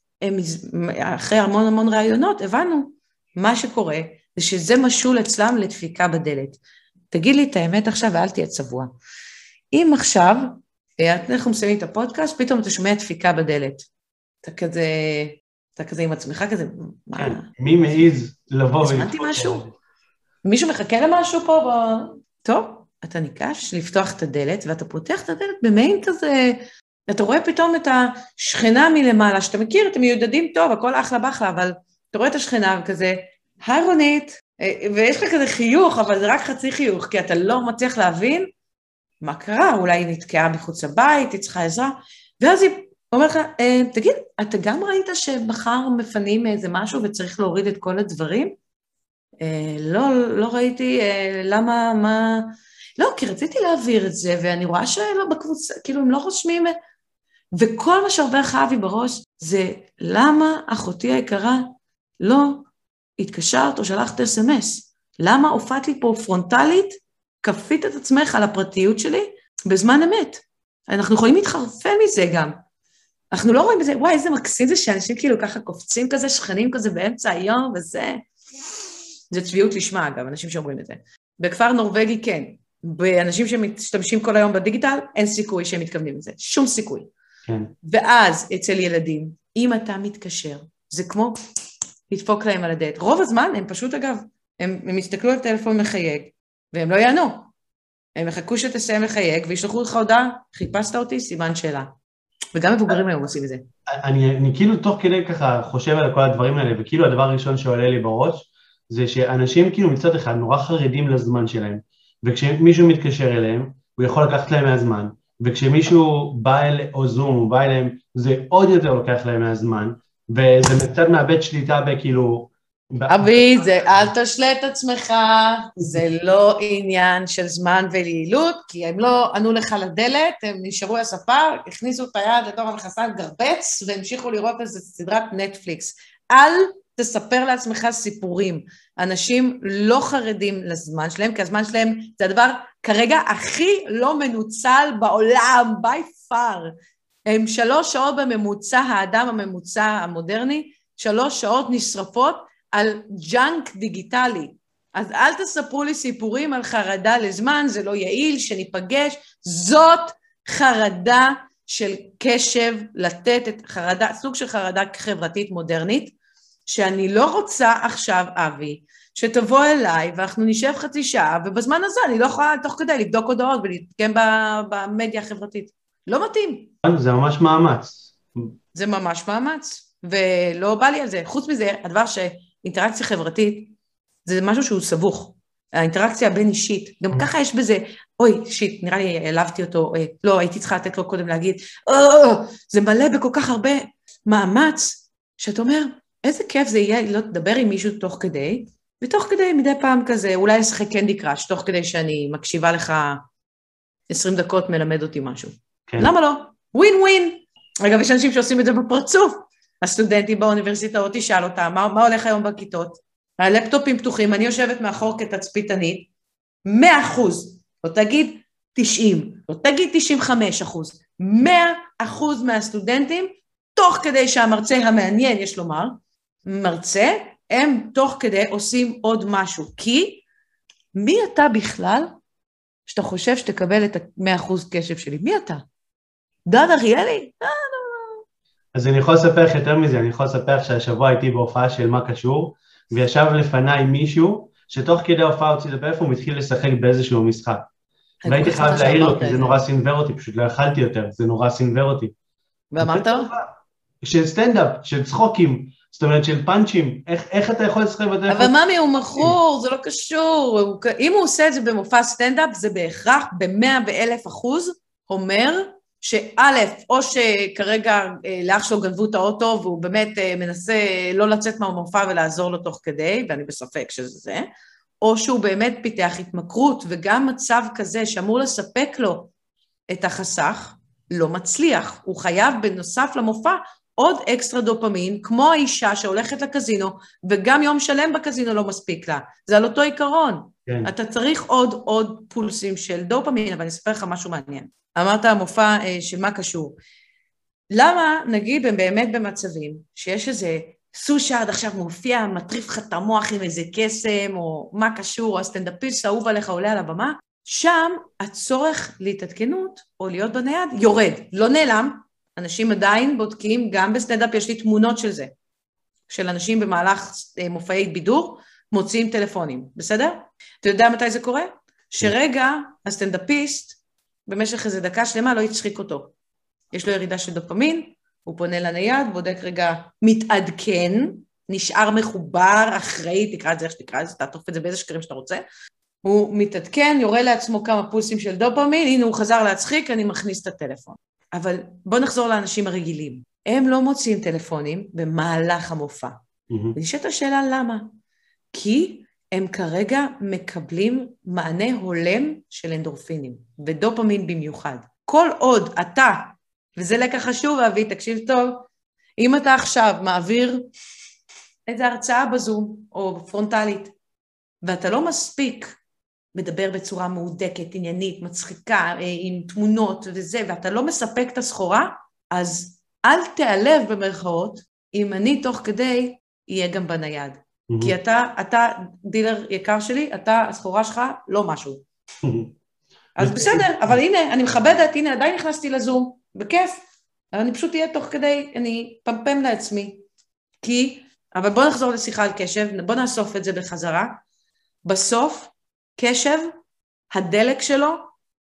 אחרי המון המון ראיונות, הבנו, מה שקורה, זה שזה משול אצלם לדפיקה בדלת. תגיד לי את האמת עכשיו ואל תהיה צבוע. אם עכשיו, אנחנו מסיימים את הפודקאסט, פתאום אתה שומע דפיקה בדלת. אתה כזה, אתה כזה עם עצמך כזה, מה? כן, מי מעז לבוא ו... הזמנתי משהו? מישהו מחכה למשהו פה? ב... טוב, אתה ניגש לפתוח את הדלת, ואתה פותח את הדלת במעין כזה, אתה רואה פתאום את השכנה מלמעלה, שאתה מכיר, אתם מיודדים טוב, הכל אחלה באחלה, אבל אתה רואה את השכנה וכזה, היי רונית, אה, ויש לך כזה חיוך, אבל זה רק חצי חיוך, כי אתה לא מצליח להבין מה קרה, אולי היא נתקעה מחוץ לבית, היא צריכה עזרה, ואז היא אומרת לך, אה, תגיד, אתה גם ראית שמחר מפנים איזה משהו וצריך להוריד את כל הדברים? אה, לא, לא ראיתי, למה, מה... לא, כי רציתי להעביר את זה, ואני רואה שלא בקבוצה, כאילו, הם לא רושמים... וכל מה שעובר לך אבי בראש זה למה אחותי היקרה לא התקשרת או שלחת אס.אם.אס? למה הופעת לי פה פרונטלית כפית את עצמך על הפרטיות שלי בזמן אמת. אנחנו יכולים להתחרפן מזה גם. אנחנו לא רואים בזה, וואי, איזה מקסים זה שאנשים כאילו ככה קופצים כזה, שכנים כזה באמצע היום וזה. זה צביעות לשמה, אגב, אנשים שאומרים את זה. בכפר נורבגי כן, באנשים שמשתמשים כל היום בדיגיטל, אין סיכוי שהם מתכוונים לזה, שום סיכוי. כן. ואז אצל ילדים, אם אתה מתקשר, זה כמו לדפוק להם על הדלת. רוב הזמן הם פשוט, אגב, הם, הם יסתכלו על טלפון מחייג, והם לא יענו. הם יחכו שתסיים לחייג וישלחו לך הודעה, חיפשת אותי, סימן שאלה. וגם מבוגרים היום עושים את זה. אני, אני כאילו תוך כדי ככה חושב על כל הדברים האלה, וכאילו הדבר הראשון שעולה לי בראש, זה שאנשים כאילו מצד אחד נורא חרדים לזמן שלהם, וכשמישהו מתקשר אליהם, הוא יכול לקחת להם מהזמן, וכשמישהו בא אל, או זום, הוא בא אליהם, זה עוד יותר לוקח להם מהזמן, וזה קצת מאבד שליטה בכאילו... אבי, זה אל תשלה את עצמך, זה לא עניין של זמן ויעילות, כי הם לא ענו לך לדלת, הם נשארו על הספר, הכניסו את היד לתוך המכסיים גרבץ, והמשיכו לראות איזה סדרת נטפליקס. אל תספר לעצמך סיפורים. אנשים לא חרדים לזמן שלהם, כי הזמן שלהם זה הדבר כרגע הכי לא מנוצל בעולם, by far. הם שלוש שעות בממוצע, האדם הממוצע המודרני, שלוש שעות נשרפות על junk דיגיטלי. אז אל תספרו לי סיפורים על חרדה לזמן, זה לא יעיל, שניפגש. זאת חרדה של קשב, לתת את חרדה, סוג של חרדה חברתית מודרנית, שאני לא רוצה עכשיו, אבי, שתבוא אליי ואנחנו נשב חצי שעה, ובזמן הזה אני לא יכולה תוך כדי לבדוק הודעות ולהתקיים במדיה החברתית. לא מתאים. זה ממש מאמץ. זה ממש מאמץ, ולא בא לי על זה. חוץ מזה, הדבר שאינטראקציה חברתית זה משהו שהוא סבוך. האינטראקציה הבין-אישית, גם mm. ככה יש בזה, אוי, שיט, נראה לי העלבתי אותו, אוי, לא, הייתי צריכה לתת לו קודם להגיד, זה מלא בכל כך הרבה מאמץ, שאתה אומר, איזה כיף זה יהיה לא לדבר עם מישהו תוך כדי, ותוך כדי מדי פעם כזה, אולי לשחק קנדי קראש, תוך כדי שאני מקשיבה לך 20 דקות מלמד אותי משהו. כן. למה לא? ווין ווין. אגב, יש אנשים שעושים את זה בפרצוף. הסטודנטים באוניברסיטאות, תשאל אותם, מה, מה הולך היום בכיתות? הלפטופים פתוחים, אני יושבת מאחור כתצפיתנית, 100 אחוז, לא תגיד 90, לא תגיד 95 אחוז, 100 אחוז מהסטודנטים, תוך כדי שהמרצה המעניין, יש לומר, מרצה, הם תוך כדי עושים עוד משהו. כי מי אתה בכלל שאתה חושב שתקבל את ה-100% קשב שלי? מי אתה? דן אריאלי? לא, לא. אז אני יכול לספר לך יותר מזה, אני יכול לספר לך שהשבוע הייתי בהופעה של מה קשור, וישב לפניי מישהו שתוך כדי ההופעה הוציא את הפלאפון והתחיל לשחק באיזשהו משחק. והייתי חייב להעיר לו, כי זה נורא סינוור אותי, פשוט לא יכלתי יותר, זה נורא סינוור אותי. ואמרת לו? של סטנדאפ, של צחוקים, זאת אומרת של פאנצ'ים, איך, איך אתה יכול לשחק בדרך? אבל ממי, הוא מכור, זה לא קשור. הוא, אם הוא עושה את זה במופע סטנדאפ, זה בהכרח במאה ואלף אחוז אומר שא', או שכרגע אה, לאח שלו גנבו את האוטו והוא באמת אה, מנסה לא לצאת מהמופע ולעזור לו תוך כדי, ואני בספק שזה זה, או שהוא באמת פיתח התמכרות, וגם מצב כזה שאמור לספק לו את החסך, לא מצליח. הוא חייב בנוסף למופע עוד אקסטרה דופמין, כמו האישה שהולכת לקזינו, וגם יום שלם בקזינו לא מספיק לה. זה על אותו עיקרון. כן. אתה צריך עוד עוד פולסים של דופמין, אבל אני אספר לך משהו מעניין. אמרת המופע אה, של מה קשור. למה, נגיד, הם באמת במצבים שיש איזה סושרד עכשיו מופיע, מטריף לך את המוח עם איזה קסם, או מה קשור, הסטנדאפיסט האהוב עליך עולה על הבמה, שם הצורך להתעדכנות או להיות בנייד יורד, לא נעלם, אנשים עדיין בודקים, גם בסטנדאפ יש לי תמונות של זה, של אנשים במהלך אה, מופעי בידור מוציאים טלפונים, בסדר? אתה יודע מתי זה קורה? שרגע הסטנדאפיסט במשך איזה דקה שלמה לא יצחיק אותו. יש לו ירידה של דופמין, הוא פונה לנייד, בודק רגע, מתעדכן, נשאר מחובר, אחראי, תקרא את זה איך שתקרא את זה, תעטוף את זה באיזה שקרים שאתה רוצה. הוא מתעדכן, יורה לעצמו כמה פולסים של דופמין, הנה הוא חזר להצחיק, אני מכניס את הטלפון. אבל בואו נחזור לאנשים הרגילים. הם לא מוציאים טלפונים במהלך המופע. Mm-hmm. ונשאלת השאלה למה. כי הם כרגע מקבלים מענה הולם של אנדורפינים, ודופמין במיוחד. כל עוד אתה, וזה לקח חשוב, אבי, תקשיב טוב, אם אתה עכשיו מעביר איזו הרצאה בזום או פרונטלית, ואתה לא מספיק מדבר בצורה מהודקת, עניינית, מצחיקה, אה, עם תמונות וזה, ואתה לא מספק את הסחורה, אז אל תיעלב במרכאות אם אני תוך כדי אהיה גם בנייד. Mm-hmm. כי אתה, אתה דילר יקר שלי, אתה, הסחורה שלך לא משהו. אז בסדר, אבל הנה, אני מכבדת, הנה, עדיין נכנסתי לזום, בכיף. אני פשוט אהיה תוך כדי, אני פמפם לעצמי. כי, אבל בוא נחזור לשיחה על קשב, בוא נאסוף את זה בחזרה. בסוף, קשב, הדלק שלו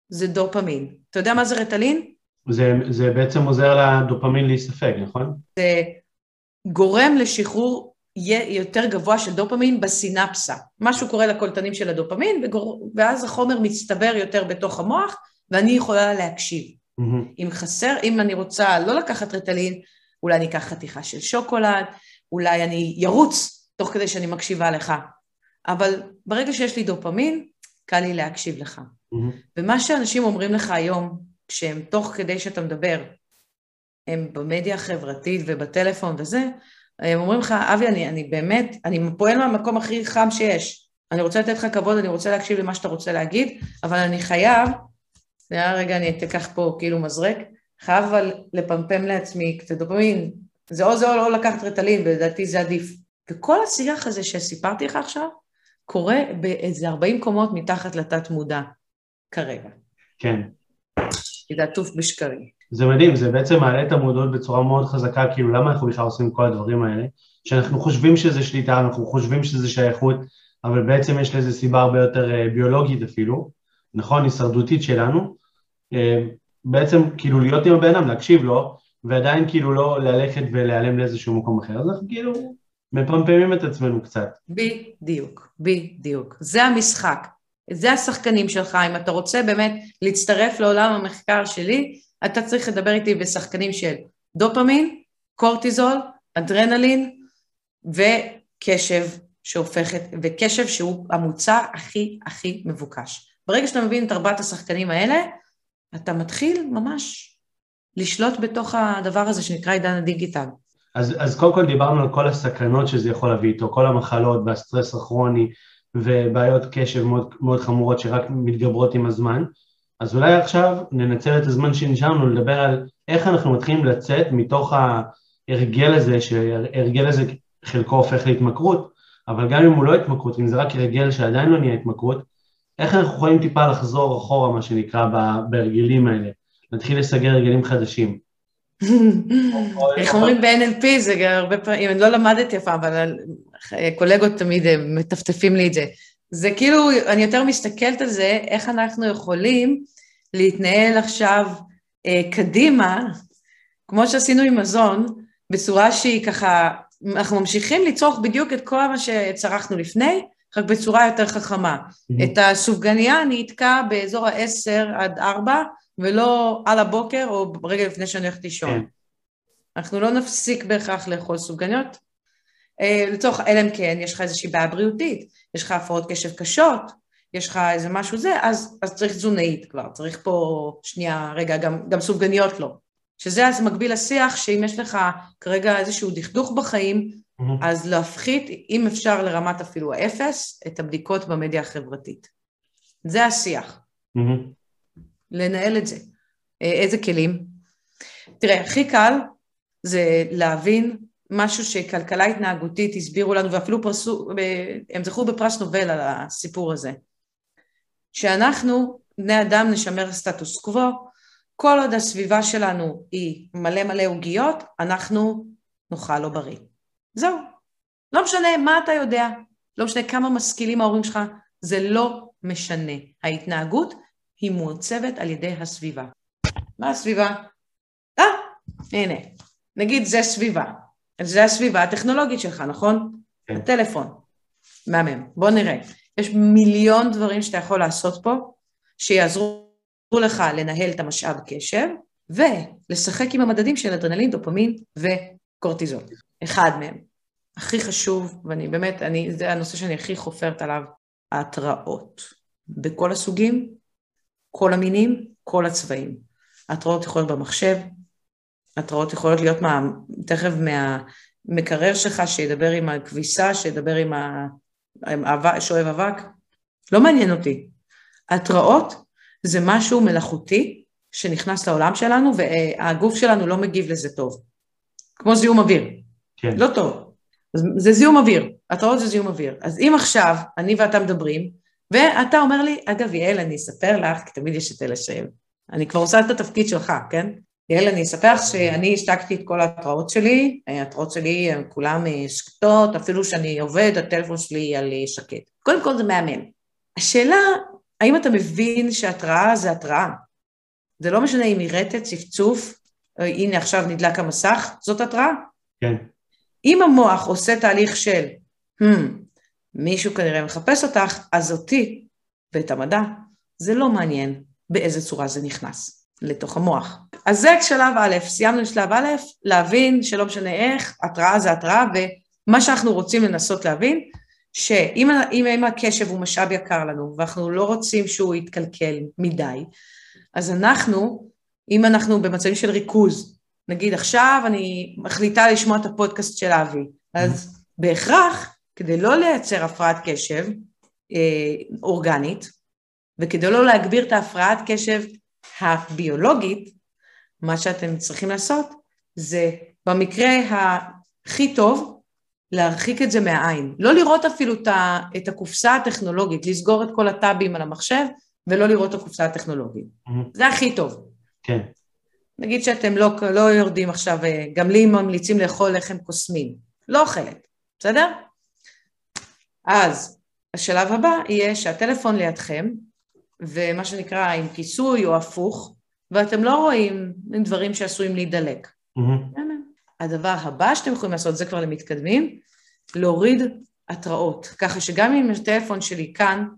זה דופמין. אתה יודע מה זה רטלין? זה, זה בעצם עוזר לדופמין להיספג, נכון? זה גורם לשחרור יותר גבוה של דופמין בסינפסה. משהו קורה לקולטנים של הדופמין. ואז החומר מצטבר יותר בתוך המוח, ואני יכולה להקשיב. Mm-hmm. אם חסר, אם אני רוצה לא לקחת רטלין, אולי אני אקח חתיכה של שוקולד, אולי אני ירוץ תוך כדי שאני מקשיבה לך. אבל ברגע שיש לי דופמין, קל לי להקשיב לך. Mm-hmm. ומה שאנשים אומרים לך היום, כשהם תוך כדי שאתה מדבר, הם במדיה החברתית ובטלפון וזה, הם אומרים לך, אבי, אני, אני באמת, אני פועל מהמקום הכי חם שיש. אני רוצה לתת לך כבוד, אני רוצה להקשיב למה שאתה רוצה להגיד, אבל אני חייב, שנייה רגע, אני אקח פה כאילו מזרק, חייב אבל לפמפם לעצמי קצת דופמין. זה או זה או לא לקחת רטלין, ולדעתי זה עדיף. וכל השיח הזה שסיפרתי לך עכשיו, קורה באיזה 40 קומות מתחת לתת מודע כרגע. כן. כי זה עטוף בשקרים. זה מדהים, זה בעצם מעלה את המודעות בצורה מאוד חזקה, כאילו למה אנחנו בכלל עושים כל הדברים האלה? שאנחנו חושבים שזה שליטה, אנחנו חושבים שזה שייכות, אבל בעצם יש לזה סיבה הרבה יותר אה, ביולוגית אפילו, נכון, הישרדותית שלנו, אה, בעצם כאילו להיות עם הבן אדם, להקשיב לו, ועדיין כאילו לא ללכת ולהיעלם לאיזשהו מקום אחר, אז אנחנו כאילו מפמפמים את עצמנו קצת. בדיוק, בדיוק. זה המשחק. זה השחקנים שלך, אם אתה רוצה באמת להצטרף לעולם המחקר שלי, אתה צריך לדבר איתי בשחקנים של דופמין, קורטיזול, אדרנלין וקשב שהופכת, וקשב שהוא המוצר הכי הכי מבוקש. ברגע שאתה מבין את ארבעת השחקנים האלה, אתה מתחיל ממש לשלוט בתוך הדבר הזה שנקרא עידן הדיגיטל. אז, אז קודם כל דיברנו על כל הסכנות שזה יכול להביא איתו, כל המחלות והסטרס הכרוני ובעיות קשב מאוד, מאוד חמורות שרק מתגברות עם הזמן. אז אולי עכשיו ננצל את הזמן שנשארנו לדבר על איך אנחנו מתחילים לצאת מתוך ההרגל הזה, שהרגל הזה חלקו הופך להתמכרות, אבל גם אם הוא לא התמכרות, אם זה רק הרגל שעדיין לא נהיה התמכרות, איך אנחנו יכולים טיפה לחזור אחורה, מה שנקרא, בהרגלים האלה, להתחיל לסגר הרגלים חדשים. איך אומרים ב-NLP, זה הרבה פעמים, אני לא למדתי אף פעם, אבל קולגות תמיד מטפטפים לי את זה. זה כאילו, אני יותר מסתכלת על זה, איך אנחנו יכולים להתנהל עכשיו אה, קדימה, כמו שעשינו עם מזון, בצורה שהיא ככה, אנחנו ממשיכים לצרוך בדיוק את כל מה שצרכנו לפני, רק בצורה יותר חכמה. Mm-hmm. את הסופגניה אני אתקע באזור ה-10 עד 4, ולא על הבוקר או רגע לפני שאני הולכת לישון. כן. אנחנו לא נפסיק בהכרח לאכול סופגניות, לצורך, אלא אם כן יש לך איזושהי בעיה בריאותית, יש לך הפרעות קשב קשות, יש לך איזה משהו זה, אז, אז צריך תזונאית כבר, צריך פה שנייה, רגע, גם, גם סופגניות לא. שזה אז מקביל לשיח, שאם יש לך כרגע איזשהו דכדוך בחיים, mm-hmm. אז להפחית, אם אפשר לרמת אפילו האפס, את הבדיקות במדיה החברתית. זה השיח. Mm-hmm. לנהל את זה. אה, איזה כלים? תראה, הכי קל זה להבין משהו שכלכלה התנהגותית הסבירו לנו, ואפילו פרסו, הם זכו בפרס נובל על הסיפור הזה. שאנחנו, בני אדם, נשמר סטטוס קוו, כל עוד הסביבה שלנו היא מלא מלא עוגיות, אנחנו נאכל לא בריא. זהו. לא משנה מה אתה יודע, לא משנה כמה משכילים ההורים שלך, זה לא משנה. ההתנהגות היא מעוצבת על ידי הסביבה. מה הסביבה? אה, הנה, נגיד זה סביבה. זה הסביבה הטכנולוגית שלך, נכון? כן. הטלפון. מהמם. בוא נראה. יש מיליון דברים שאתה יכול לעשות פה, שיעזרו לך לנהל את המשאב קשב, ולשחק עם המדדים של אדרנלין, דופמין וקורטיזול. אחד מהם. הכי חשוב, ואני באמת, אני, זה הנושא שאני הכי חופרת עליו, ההתראות. בכל הסוגים, כל המינים, כל הצבעים. התראות יכולות במחשב, התראות יכולות להיות מה, תכף מהמקרר שלך שידבר עם הכביסה, שידבר עם, ה, עם שואב אבק, לא מעניין אותי. התראות זה משהו מלאכותי שנכנס לעולם שלנו והגוף שלנו לא מגיב לזה טוב. כמו זיהום אוויר. כן. לא טוב. זה זיהום אוויר, התראות זה זיהום אוויר. אז אם עכשיו אני ואתה מדברים, ואתה אומר לי, אגב, יעל, אני אספר לך, כי תמיד יש את אלה שהם, אני כבר עושה את התפקיד שלך, כן? יעל, אני אספר לך שאני השתקתי את כל ההתראות שלי, ההתראות שלי הן כולן אה, שקטות, אפילו שאני עובד, הטלפון שלי על אה, שקט. קודם כל זה מהמם. השאלה, האם אתה מבין שהתראה זה התראה? זה לא משנה אם היא רטט, צפצוף, הנה עכשיו נדלק המסך, זאת התראה? כן. אם המוח עושה תהליך של, hmm, מישהו כנראה מחפש אותך, אז אותי ואת המדע, זה לא מעניין באיזה צורה זה נכנס לתוך המוח. אז זה שלב א', סיימנו את שלב א', להבין שלא משנה איך, התראה זה התראה, ומה שאנחנו רוצים לנסות להבין, שאם אם, אם הקשב הוא משאב יקר לנו, ואנחנו לא רוצים שהוא יתקלקל מדי, אז אנחנו, אם אנחנו במצבים של ריכוז, נגיד עכשיו אני מחליטה לשמוע את הפודקאסט של אבי, אז בהכרח, כדי לא לייצר הפרעת קשב אה, אורגנית, וכדי לא להגביר את ההפרעת קשב הביולוגית, מה שאתם צריכים לעשות זה במקרה הכי טוב, להרחיק את זה מהעין. לא לראות אפילו את הקופסה הטכנולוגית, לסגור את כל הטאבים על המחשב ולא לראות את הקופסה הטכנולוגית. Mm-hmm. זה הכי טוב. כן. נגיד שאתם לא, לא יורדים עכשיו, אה, גם לי ממליצים לאכול לחם קוסמים. לא אוכלת, בסדר? אז השלב הבא יהיה שהטלפון לידכם, ומה שנקרא עם כיסוי או הפוך, ואתם לא רואים דברים שעשויים להידלק. Mm-hmm. הדבר הבא שאתם יכולים לעשות, זה כבר למתקדמים, להוריד התראות, ככה שגם אם הטלפון שלי כאן,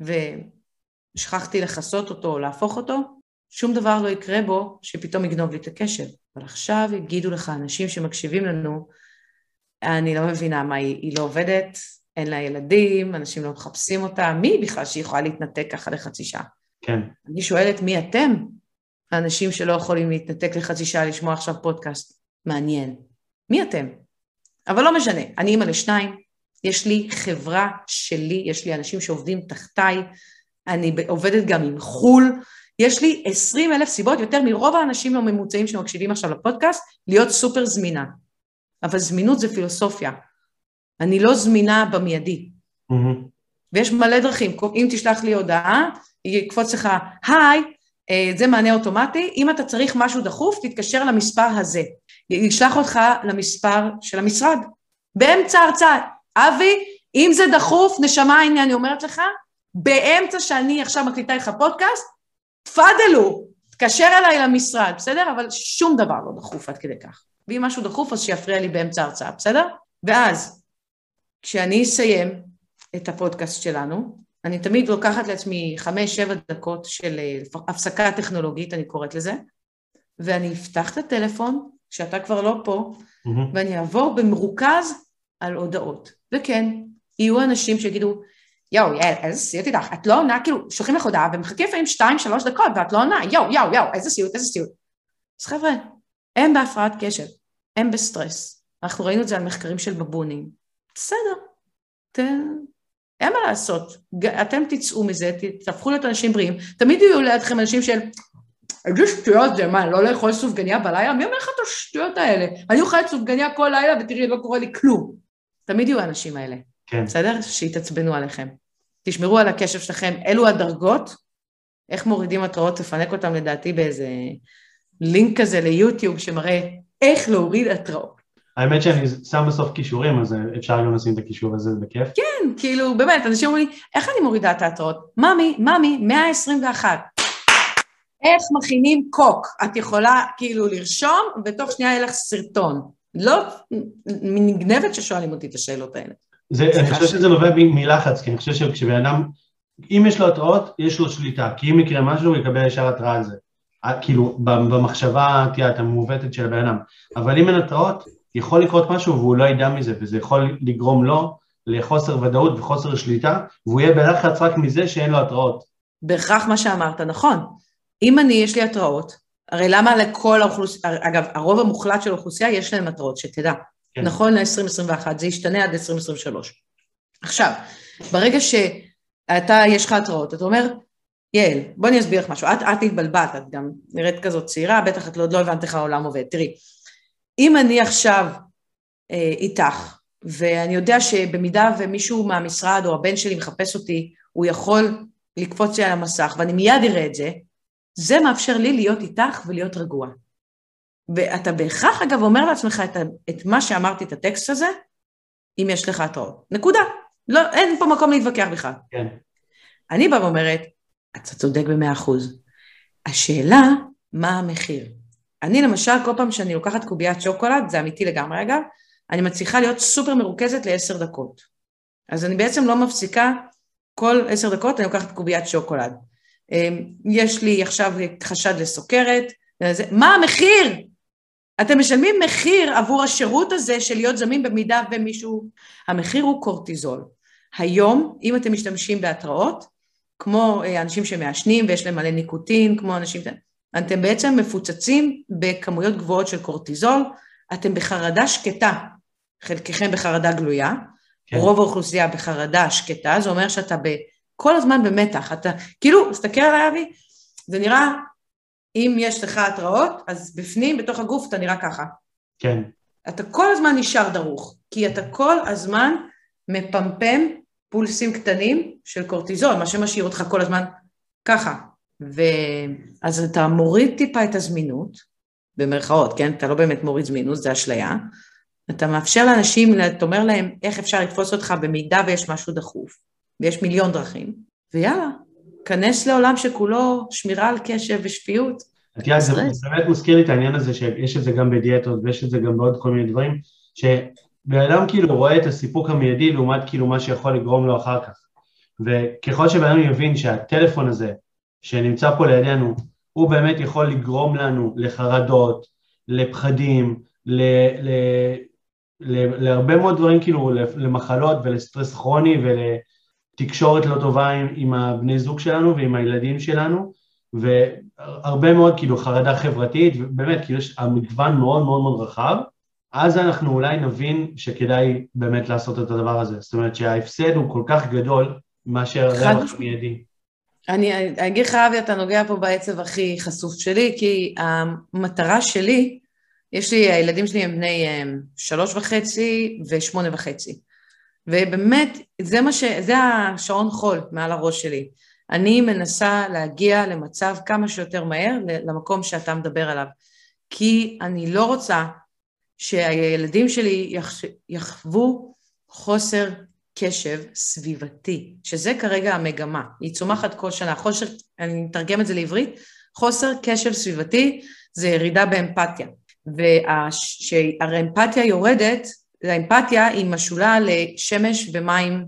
ושכחתי לכסות אותו או להפוך אותו, שום דבר לא יקרה בו שפתאום יגנוב לי את הקשב. אבל עכשיו יגידו לך אנשים שמקשיבים לנו, אני לא מבינה מה היא, היא לא עובדת, אין לה ילדים, אנשים לא מחפשים אותה, מי בכלל שהיא יכולה להתנתק ככה לחצי שעה? כן. אני שואלת מי אתם, האנשים שלא יכולים להתנתק לחצי שעה לשמוע עכשיו פודקאסט. מעניין. מי אתם? אבל לא משנה, אני אימא לשניים, יש לי חברה שלי, יש לי אנשים שעובדים תחתיי, אני עובדת גם עם חו"ל, יש לי 20 אלף סיבות, יותר מרוב האנשים הממוצעים שמקשיבים עכשיו לפודקאסט, להיות סופר זמינה. אבל זמינות זה פילוסופיה. אני לא זמינה במיידי. Mm-hmm. ויש מלא דרכים, אם תשלח לי הודעה, יקפוץ לך, היי, אה, זה מענה אוטומטי, אם אתה צריך משהו דחוף, תתקשר למספר הזה. ישלח אותך למספר של המשרד. באמצע ההרצאה. אבי, אם זה דחוף, נשמה, הנה אני אומרת לך, באמצע שאני עכשיו מקליטה איתך פודקאסט, תפאדלו, תקשר אליי למשרד, בסדר? אבל שום דבר לא דחוף עד כדי כך. ואם משהו דחוף, אז שיפריע לי באמצע ההרצאה, בסדר? ואז, כשאני אסיים את הפודקאסט שלנו, אני תמיד לוקחת לעצמי חמש-שבע דקות של אה, הפסקה טכנולוגית, אני קוראת לזה, ואני אפתח את הטלפון, כשאתה כבר לא פה, mm-hmm. ואני אעבור במרוכז על הודעות. וכן, יהיו אנשים שיגידו, יואו, יעל, איזה סיוט איתך, את לא עונה, כאילו, שולחים לך הודעה ומחכים לפעמים שתיים, שלוש דקות ואת לא עונה, יואו, יואו, יואו, איזה סיוט, איזה סיוט. אז חבר'ה, הם בהפרעת קשב, הם בסטרס. אנחנו ראינו את זה על מחקרים של בבונים. בסדר, אתם, אין מה לעשות. אתם תצאו מזה, תהפכו להיות אנשים בריאים. תמיד יהיו לידכם אנשים של, איזה שטויות זה, מה, לא לאכול סופגניה בלילה? מי אומר לך את השטויות האלה? אני אוכלת סופגניה כל לילה ותראי, לא קורה לי כלום. תמיד יהיו האנשים האלה. כן. בסדר? שיתעצבנו עליכם. תשמרו על הקשב שלכם, אלו הדרגות, איך מורידים התראות, תפנק אותם לדעתי באיזה לינק כזה ליוטיוב שמראה איך להוריד התראות. האמת שאני שם בסוף כישורים, אז אפשר גם לשים את הכישור הזה בכיף. כן, כאילו, באמת, אנשים אומרים לי, איך אני מורידה את ההתראות? ממי, ממי, 121. איך מכינים קוק? את יכולה כאילו לרשום, ותוך שנייה יהיה לך סרטון. לא נגנבת ששואלים אותי את השאלות האלה. זה, אני חושב שזה נובע מלחץ, כי אני חושב שכשבן אדם, אם יש לו התראות, יש לו שליטה, כי אם יקרה משהו, הוא יקבל ישר התראה על זה. כאילו, במחשבה, תראה, המעוותת של הבן אדם. אבל אם אין התראות, יכול לקרות משהו והוא לא ידע מזה, וזה יכול לגרום לו לחוסר ודאות וחוסר שליטה, והוא יהיה בלחץ רק מזה שאין לו התראות. בהכרח מה שאמרת, נכון. אם אני, יש לי התראות, הרי למה לכל האוכלוסייה, אגב, הרוב המוחלט של האוכלוסייה יש להם התראות, שתדע. כן. נכון ל-2021, זה ישתנה עד 2023. עכשיו, ברגע שאתה, יש לך התראות, אתה אומר, יעל, בואי אני אסביר לך משהו. את, את התבלבלת, את גם נראית כזאת צעירה, בטח את לא, עוד לא הבנת איך העולם עובד. תראי, אם אני עכשיו אה, איתך, ואני יודע שבמידה ומישהו מהמשרד או הבן שלי מחפש אותי, הוא יכול לקפוץ לי על המסך, ואני מיד אראה את זה, זה מאפשר לי להיות איתך ולהיות רגוע. ואתה בהכרח, אגב, אומר לעצמך את, את מה שאמרתי, את הטקסט הזה, אם יש לך התראות. נקודה. לא, אין פה מקום להתווכח בכלל. כן. אני באה ואומרת, אתה צודק במאה אחוז. השאלה, מה המחיר? אני למשל, כל פעם שאני לוקחת קוביית שוקולד, זה אמיתי לגמרי אגב, אני מצליחה להיות סופר מרוכזת לעשר דקות. אז אני בעצם לא מפסיקה, כל עשר דקות אני לוקחת קוביית שוקולד. אמ, יש לי עכשיו חשד לסוכרת, מה המחיר? אתם משלמים מחיר עבור השירות הזה של להיות זמין במידה ומישהו... המחיר הוא קורטיזול. היום, אם אתם משתמשים בהתראות, כמו אה, אנשים שמעשנים ויש להם מלא ניקוטין, כמו אנשים... אתם בעצם מפוצצים בכמויות גבוהות של קורטיזול, אתם בחרדה שקטה, חלקכם בחרדה גלויה, כן. רוב האוכלוסייה בחרדה שקטה, זה אומר שאתה ב, כל הזמן במתח, אתה כאילו, תסתכל עליי אבי, זה נראה, אם יש לך התראות, אז בפנים, בתוך הגוף, אתה נראה ככה. כן. אתה כל הזמן נשאר דרוך, כי אתה כל הזמן מפמפם פולסים קטנים של קורטיזול, מה שמשאיר אותך כל הזמן ככה. ואז אתה מוריד טיפה את הזמינות, במרכאות, כן? אתה לא באמת מוריד זמינות, זה אשליה. אתה מאפשר לאנשים, אתה אומר להם איך אפשר לתפוס אותך במידה ויש משהו דחוף, ויש מיליון דרכים, ויאללה, כנס לעולם שכולו שמירה על קשב ושפיות. את יודעת, זה באמת מזכיר לי את העניין הזה שיש את זה גם בדיאטות ויש את זה גם בעוד כל מיני דברים, שבן אדם כאילו רואה את הסיפוק המיידי לעומת כאילו מה שיכול לגרום לו אחר כך. וככל שבן אדם יבין שהטלפון הזה שנמצא פה לידינו, הוא באמת יכול לגרום לנו לחרדות, לפחדים, ל, ל, ל, להרבה מאוד דברים כאילו, למחלות ולסטרס כרוני ולתקשורת לא טובה עם, עם הבני זוג שלנו ועם הילדים שלנו, והרבה מאוד כאילו חרדה חברתית, ובאמת כאילו יש המגוון מאוד מאוד מאוד רחב, אז אנחנו אולי נבין שכדאי באמת לעשות את הדבר הזה. זאת אומרת שההפסד הוא כל כך גדול מאשר רווח מיידי. אני אגיד לך, אבי, אתה נוגע פה בעצב הכי חשוף שלי, כי המטרה שלי, יש לי, הילדים שלי הם בני שלוש וחצי ושמונה וחצי. ובאמת, זה מה ש... זה השעון חול מעל הראש שלי. אני מנסה להגיע למצב כמה שיותר מהר למקום שאתה מדבר עליו. כי אני לא רוצה שהילדים שלי יחוו חוסר קשב סביבתי, שזה כרגע המגמה, היא צומחת כל שנה. חוסר, אני אתרגם את זה לעברית, חוסר קשב סביבתי זה ירידה באמפתיה. וכשהרי אמפתיה יורדת, האמפתיה היא משולה לשמש ומים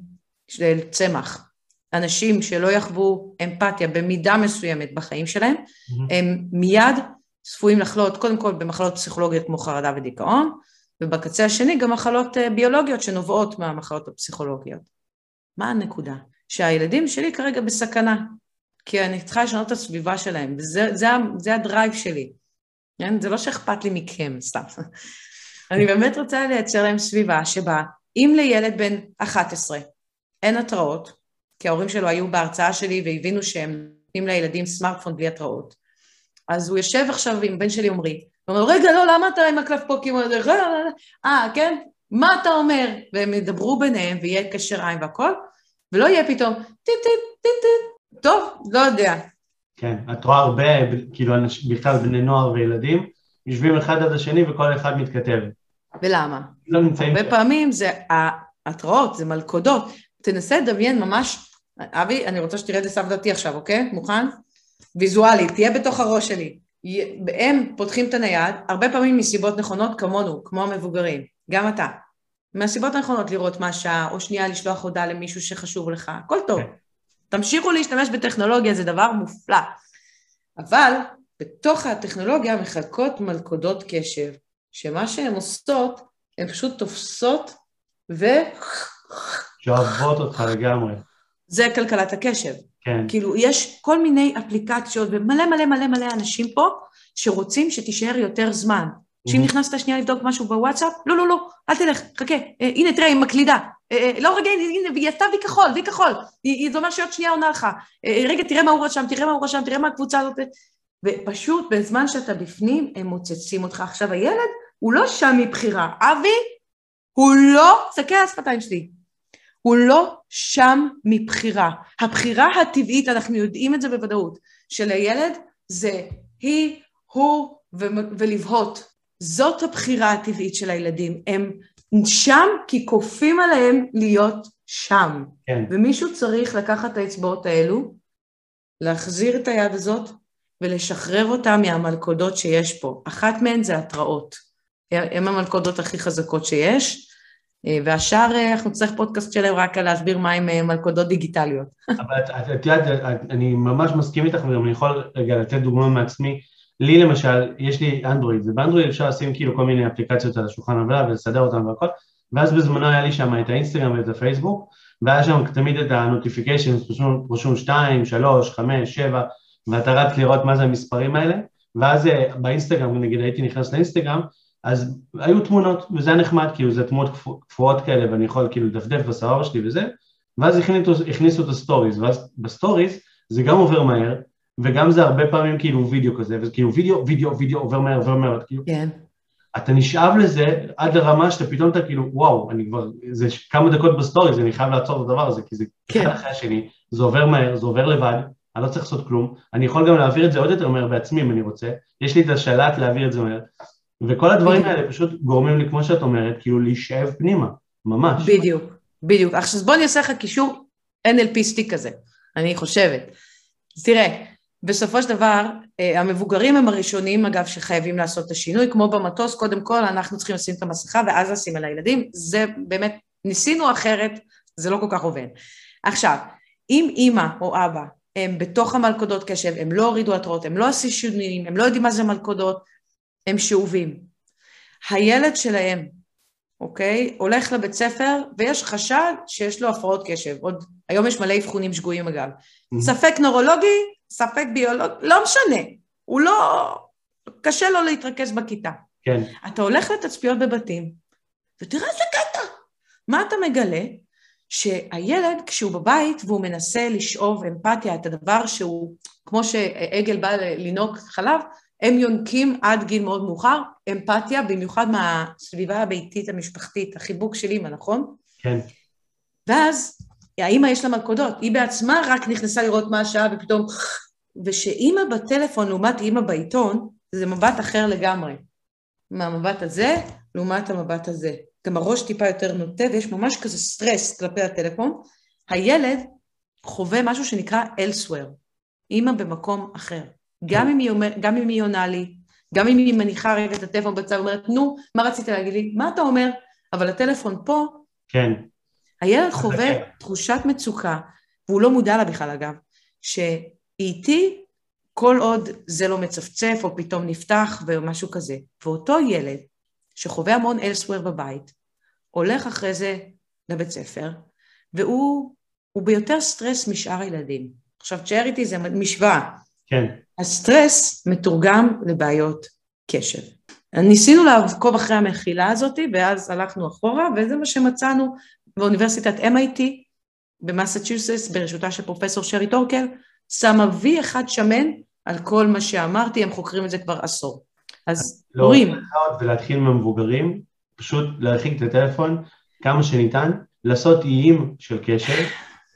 של צמח. אנשים שלא יחוו אמפתיה במידה מסוימת בחיים שלהם, mm-hmm. הם מיד צפויים לחלות קודם כל במחלות פסיכולוגיות כמו חרדה ודיכאון, ובקצה השני גם מחלות אה, ביולוגיות שנובעות מהמחלות הפסיכולוגיות. מה הנקודה? שהילדים שלי כרגע בסכנה, כי אני צריכה לשנות את הסביבה שלהם, וזה זה, זה הדרייב שלי. כן? זה לא שאכפת לי מכם, סתם. אני באמת רוצה לייצר להם סביבה שבה אם לילד בן 11 אין התראות, כי ההורים שלו היו בהרצאה שלי והבינו שהם נותנים לילדים סמארטפון בלי התראות, אז הוא יושב עכשיו עם בן שלי עמרי, אומר, רגע, לא, למה אתה עם הקלפפוקים? אה, כן? מה אתה אומר? והם ידברו ביניהם ויהיה קשר עין והכל, ולא יהיה פתאום טיט טיט טיט טיט, טוב, לא יודע. כן, את רואה הרבה, כאילו, בכלל בני נוער וילדים, יושבים אחד עד השני וכל אחד מתכתב. ולמה? לא נמצאים... הרבה פעמים זה התראות, זה מלכודות. תנסה לדמיין ממש, אבי, אני רוצה שתראה את זה סבדתי עכשיו, אוקיי? מוכן? ויזואלית, תהיה בתוך הראש שלי. הם פותחים את הנייד, הרבה פעמים מסיבות נכונות כמונו, כמו המבוגרים, גם אתה. מהסיבות הנכונות לראות מה השעה, או שנייה לשלוח הודעה למישהו שחשוב לך, הכל טוב. כן. תמשיכו להשתמש בטכנולוגיה, זה דבר מופלא. אבל בתוך הטכנולוגיה מחלקות מלכודות קשב, שמה שהן עושות, הן פשוט תופסות ו... שאוהבות אותך לגמרי. זה כלכלת הקשב. כן. כאילו, יש כל מיני אפליקציות ומלא מלא מלא מלא אנשים פה שרוצים שתישאר יותר זמן. שאם נכנסת שנייה לבדוק משהו בוואטסאפ, לא, לא, לא, אל תלך, חכה, אה, הנה, תראה, היא מקלידה. אה, אה, לא, רגע, הנה, היא עשתה וי כחול, וי כחול. זה אומר שעוד שנייה עונה לך. אה, רגע, תראה מה הוא רשם, תראה מה הוא רשם, תראה מה הקבוצה הזאת. ופשוט, בזמן שאתה בפנים, הם מוצצים אותך. עכשיו, הילד, הוא לא שם מבחירה. אבי, הוא לא, על השפתיים שלי, הוא לא שם מבחירה. הבחירה הטבעית, אנחנו יודעים את זה בוודאות, של הילד זה היא, הוא ו- ולבהות. זאת הבחירה הטבעית של הילדים. הם שם כי כופים עליהם להיות שם. כן. ומישהו צריך לקחת את האצבעות האלו, להחזיר את היד הזאת ולשחרר אותה מהמלכודות שיש פה. אחת מהן זה התראות. הן המלכודות הכי חזקות שיש, והשאר אנחנו נצטרך פודקאסט שלם רק על להסביר מה הן מלכודות דיגיטליות. אבל את את יודעת, אני ממש מסכים איתך וגם אני יכול רגע לתת דוגמה מעצמי. לי למשל, יש לי אנדרואיד, ובאנדרואיד אפשר לשים כאילו כל מיני אפליקציות על השולחן עבודה ולסדר אותן והכל, ואז בזמנו היה לי שם את האינסטגרם ואת הפייסבוק, והיה שם תמיד את ה notification, רשום 2, 3, 5, 7, ואתה רץ לראות מה זה המספרים האלה, ואז אה, באינסטגרם, נגיד הייתי נכנס לאינסטגרם, אז היו תמונות, וזה היה נחמד, כאילו זה תמונות קפואות כאלה, ואני יכול כאילו לדפדף בסבבה שלי וזה, ואז הכניסו, הכניסו את הסטוריז, ואז בסטוריז זה גם עובר מהר, וגם זה הרבה פעמים כאילו וידאו כזה, וכאילו וידאו, וידאו, וידאו עובר מהר, עובר מהר, כאילו, כן. אתה נשאב לזה עד לרמה שאתה פתאום אתה כאילו, וואו, אני כבר, זה כמה דקות בסטוריז, אני חייב לעצור את הדבר הזה, כי זה כן. אחד אחרי השני, זה עובר מהר, זה עובר לבד, אני לא צריך לעשות כלום, אני יכול גם להעביר את זה עוד יותר מהר בעצמי אם אני רוצה, יש לי את השלט להעביר את זה מהר, וכל הדברים האלה פשוט גורמים לי, כמו שאת אומרת, כאילו להישאב פנימה, ממש. בדיוק, בדיוק. עכשיו בוא אני אעשה לך קישור NLPistic כזה, אני חושבת. תראה, בסופו של דבר, אה, המבוגרים הם הראשונים, אגב, שחייבים לעשות את השינוי, כמו במטוס, קודם כל אנחנו צריכים לשים את המסכה ואז לשים על הילדים, זה באמת, ניסינו אחרת, זה לא כל כך עובד. עכשיו, אם אימא או אבא הם בתוך המלכודות קשב, הם לא הורידו התראות, הם לא עשו שינויים, הם לא יודעים מה זה מלכודות, הם שאובים. הילד שלהם, אוקיי, הולך לבית ספר ויש חשד שיש לו הפרעות קשב. עוד, היום יש מלא אבחונים שגויים אגב. Mm-hmm. ספק נורולוגי, ספק ביולוגי, לא משנה. הוא לא... קשה לו להתרכז בכיתה. כן, אתה הולך לתצפיות בבתים, ותראה איזה קטע. מה אתה מגלה? שהילד, כשהוא בבית והוא מנסה לשאוב אמפתיה, את הדבר שהוא, כמו שעגל בא לינוק חלב, הם יונקים עד גיל מאוד מאוחר, אמפתיה, במיוחד מהסביבה הביתית המשפחתית, החיבוק של אימא, נכון? כן, ואז האימא יש לה מלכודות, היא בעצמה רק נכנסה לראות מה השעה ופתאום... ושאימא בטלפון לעומת אימא בעיתון, זה מבט אחר לגמרי. מהמבט הזה לעומת המבט הזה. גם הראש טיפה יותר נוטה ויש ממש כזה סטרס כלפי הטלפון. הילד חווה משהו שנקרא elsewhere, אימא במקום אחר. גם אם היא, אומר, גם אם היא עונה לי, גם אם היא מניחה רגע את הטלפון בצד ואומרת, נו, מה רצית להגיד לי? מה אתה אומר? אבל הטלפון פה, כן, הילד חווה כן. תחושת מצוקה, והוא לא מודע לה בכלל אגב, שהיא איתי כל עוד זה לא מצפצף או פתאום נפתח ומשהו כזה. ואותו ילד שחווה המון elsewhere בבית, הולך אחרי זה לבית ספר, והוא הוא ביותר סטרס משאר הילדים. עכשיו, צ'ריטי זה משוואה. כן, הסטרס מתורגם לבעיות קשב. ניסינו לעקוב אחרי המחילה הזאת, ואז הלכנו אחורה, וזה מה שמצאנו באוניברסיטת MIT במסצ'וסס, בראשותה של פרופסור שרי טורקל, שמה וי אחד שמן על כל מה שאמרתי, הם חוקרים את זה כבר עשור. אז לא, הורים, ולהתחיל מהמבוגרים, פשוט להרחיק את הטלפון כמה שניתן, לעשות איים של קשר,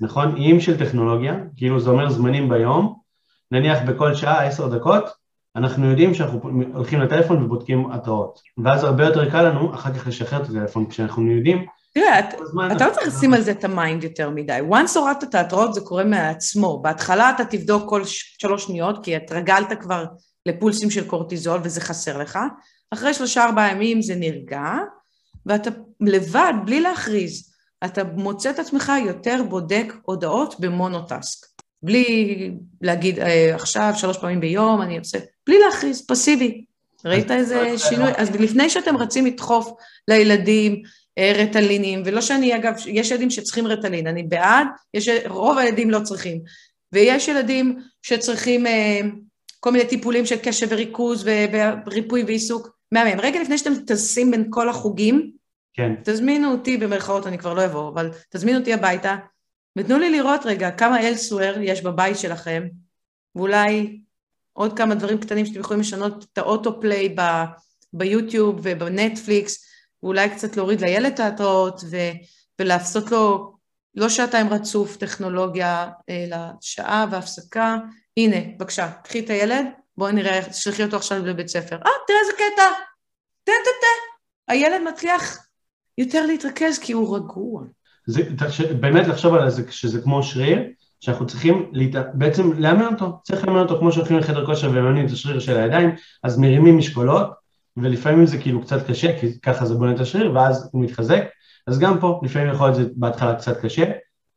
נכון? איים של טכנולוגיה, כאילו זה אומר זמנים ביום, נניח בכל שעה עשר דקות, אנחנו יודעים שאנחנו הולכים לטלפון ובודקים התראות. ואז הרבה יותר קל לנו אחר כך לשחרר את הטלפון, כשאנחנו יודעים תראה, את-. אתה לא צריך לשים על זה את ה mind יותר מדי. once הורדת את ההתראות זה קורה מעצמו. בהתחלה אתה תבדוק כל שלוש שניות, כי התרגלת כבר לפולסים של קורטיזול וזה חסר לך. אחרי שלושה ארבעה ימים זה נרגע, ואתה לבד, בלי להכריז, אתה מוצא את עצמך יותר בודק הודעות ב monotask. בלי להגיד אה, עכשיו שלוש פעמים ביום, אני עושה, בלי להכריז, פסיבי. ראית איזה שינוי? אז לפני שאתם רצים לדחוף לילדים אה, רטלינים, ולא שאני, אגב, יש ילדים שצריכים רטלין, אני בעד, יש, רוב הילדים לא צריכים. ויש ילדים שצריכים אה, כל מיני טיפולים של קשב וריכוז וריפוי ועיסוק, מהמם. רגע לפני שאתם טסים בין כל החוגים, כן. תזמינו אותי במרכאות, אני כבר לא אבוא, אבל תזמינו אותי הביתה, ותנו לי לראות רגע כמה אלסוור יש בבית שלכם, ואולי עוד כמה דברים קטנים שאתם יכולים לשנות את האוטופליי ב, ביוטיוב ובנטפליקס, ואולי קצת להוריד לילד את ההתראות ו- ולעשות לו לא שעתיים רצוף טכנולוגיה, אלא שעה והפסקה. הנה, בבקשה, קחי את הילד, בואי נראה, תשלחי אותו עכשיו לבית ספר. אה, תראה איזה קטע, תן, תן, תן. הילד מצליח יותר להתרכז כי הוא רגוע. זה, באמת לחשוב על זה שזה כמו שריר, שאנחנו צריכים להת... בעצם לאמן אותו, צריך לאמן אותו כמו שהולכים לחדר כושר ומאמנים את השריר של הידיים, אז מרימים משקולות, ולפעמים זה כאילו קצת קשה, כי ככה זה בונה את השריר, ואז הוא מתחזק, אז גם פה לפעמים יכול להיות זה בהתחלה קצת קשה,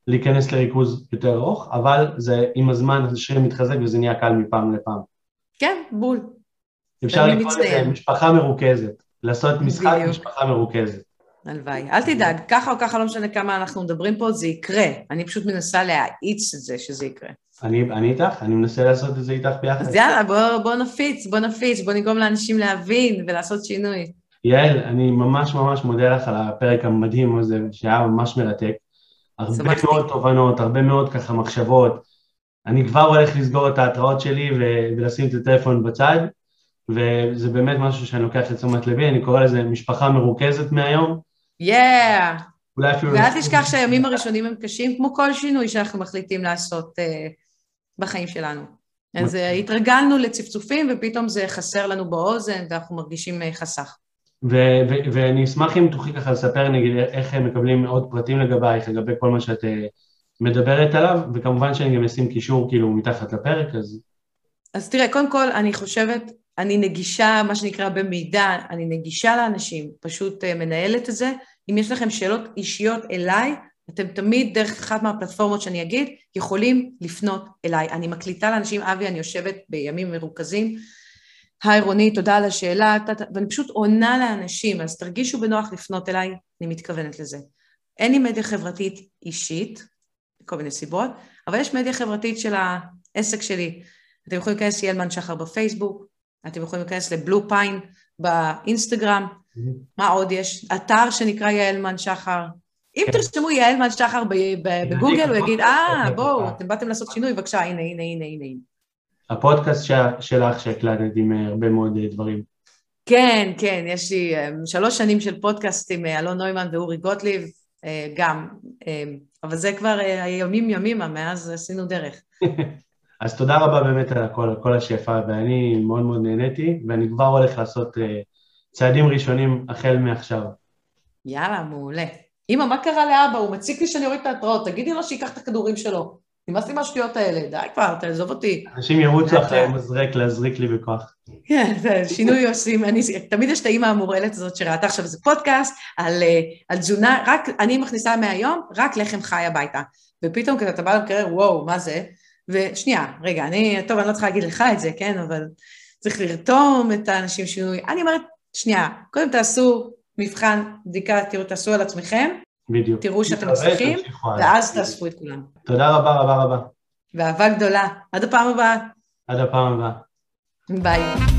להיכנס לריכוז יותר ארוך, אבל זה עם הזמן השריר מתחזק וזה נהיה קל מפעם לפעם. כן, בול. אפשר לקרוא לזה משפחה מרוכזת, לעשות משחק בדיוק. משפחה מרוכזת. הלוואי. אל תדאג, ככה או ככה, לא משנה כמה אנחנו מדברים פה, זה יקרה. אני פשוט מנסה להאיץ את זה שזה יקרה. אני, אני איתך, אני מנסה לעשות את זה איתך ביחד. אז יאללה, בוא, בוא נפיץ, בוא נפיץ, בוא נגרום לאנשים להבין ולעשות שינוי. יעל, אני ממש ממש מודה לך על הפרק המדהים הזה, שהיה ממש מרתק. הרבה שמחתי. מאוד תובנות, הרבה מאוד ככה מחשבות. אני כבר הולך לסגור את ההתראות שלי ולשים את הטלפון בצד, וזה באמת משהו שאני לוקח לתשומת לבי, אני קורא לזה משפחה מרוכזת מהיום. יאה. ואל תשכח שהימים הראשונים הם קשים, כמו כל שינוי שאנחנו מחליטים לעשות uh, בחיים שלנו. אז uh, התרגלנו לצפצופים ופתאום זה חסר לנו באוזן ואנחנו מרגישים uh, חסך. ו- ו- ואני אשמח אם תוכלי ככה לספר נגיד איך הם מקבלים עוד פרטים לגבייך, לגבי כל מה שאת מדברת עליו, וכמובן שאני גם אשים קישור כאילו מתחת לפרק, אז... אז תראה, קודם כל אני חושבת, אני נגישה, מה שנקרא במידע, אני נגישה לאנשים, פשוט מנהלת את זה. אם יש לכם שאלות אישיות אליי, אתם תמיד, דרך אחת מהפלטפורמות שאני אגיד, יכולים לפנות אליי. אני מקליטה לאנשים, אבי, אני יושבת בימים מרוכזים. היי רוני, תודה על השאלה, ואני פשוט עונה לאנשים, אז תרגישו בנוח לפנות אליי, אני מתכוונת לזה. אין לי מדיה חברתית אישית, מכל מיני סיבות, אבל יש מדיה חברתית של העסק שלי. אתם יכולים להיכנס יעלמן שחר בפייסבוק, אתם יכולים להיכנס לבלו פיין באינסטגרם, מה עוד יש? אתר שנקרא יעלמן שחר. אם כן. תרשמו יעלמן שחר בגוגל, הוא יגיד, אה, בואו, אתם באתם לעשות שינוי, בבקשה, הנה, הנה, הנה, הנה. הפודקאסט שלך שהקלטת עם אה, הרבה מאוד אה, דברים. כן, כן, יש לי אה, שלוש שנים של פודקאסט עם אלון נוימן ואורי גוטליב, גם, אבל זה כבר ימים ימימה, מאז עשינו דרך. אז תודה רבה באמת על הכל, על כל השפע, ואני מאוד מאוד נהניתי, ואני כבר הולך לעשות צעדים ראשונים החל מעכשיו. יאללה, מעולה. אמא, מה קרה לאבא? הוא מציק לי שאני אוריד את ההתראות, תגידי לו שייקח את הכדורים שלו. נמאס לי מהשטויות האלה, די כבר, תעזוב אותי. אנשים ירוצו אחרי מזרק להזריק לי בכוח. כן, שינוי עושים, אני, תמיד יש את האימא המורעלת הזאת שראתה עכשיו איזה פודקאסט על, אה, על תזונה, רק, אני מכניסה מהיום, רק לחם חי הביתה. ופתאום כשאתה בא למקרר, וואו, מה זה? ושנייה, רגע, אני, טוב, אני לא צריכה להגיד לך את זה, כן, אבל צריך לרתום את האנשים שינוי. אני אומרת, שנייה, קודם תעשו מבחן, בדיקה, תראו, תעשו על עצמכם, בדיוק. תראו שאתם מצליחים, ואז תאספו את כולם. תודה רבה רבה רבה. ואהבה גדולה. עד הפעם הבאה. עד הפעם הבאה. ביי.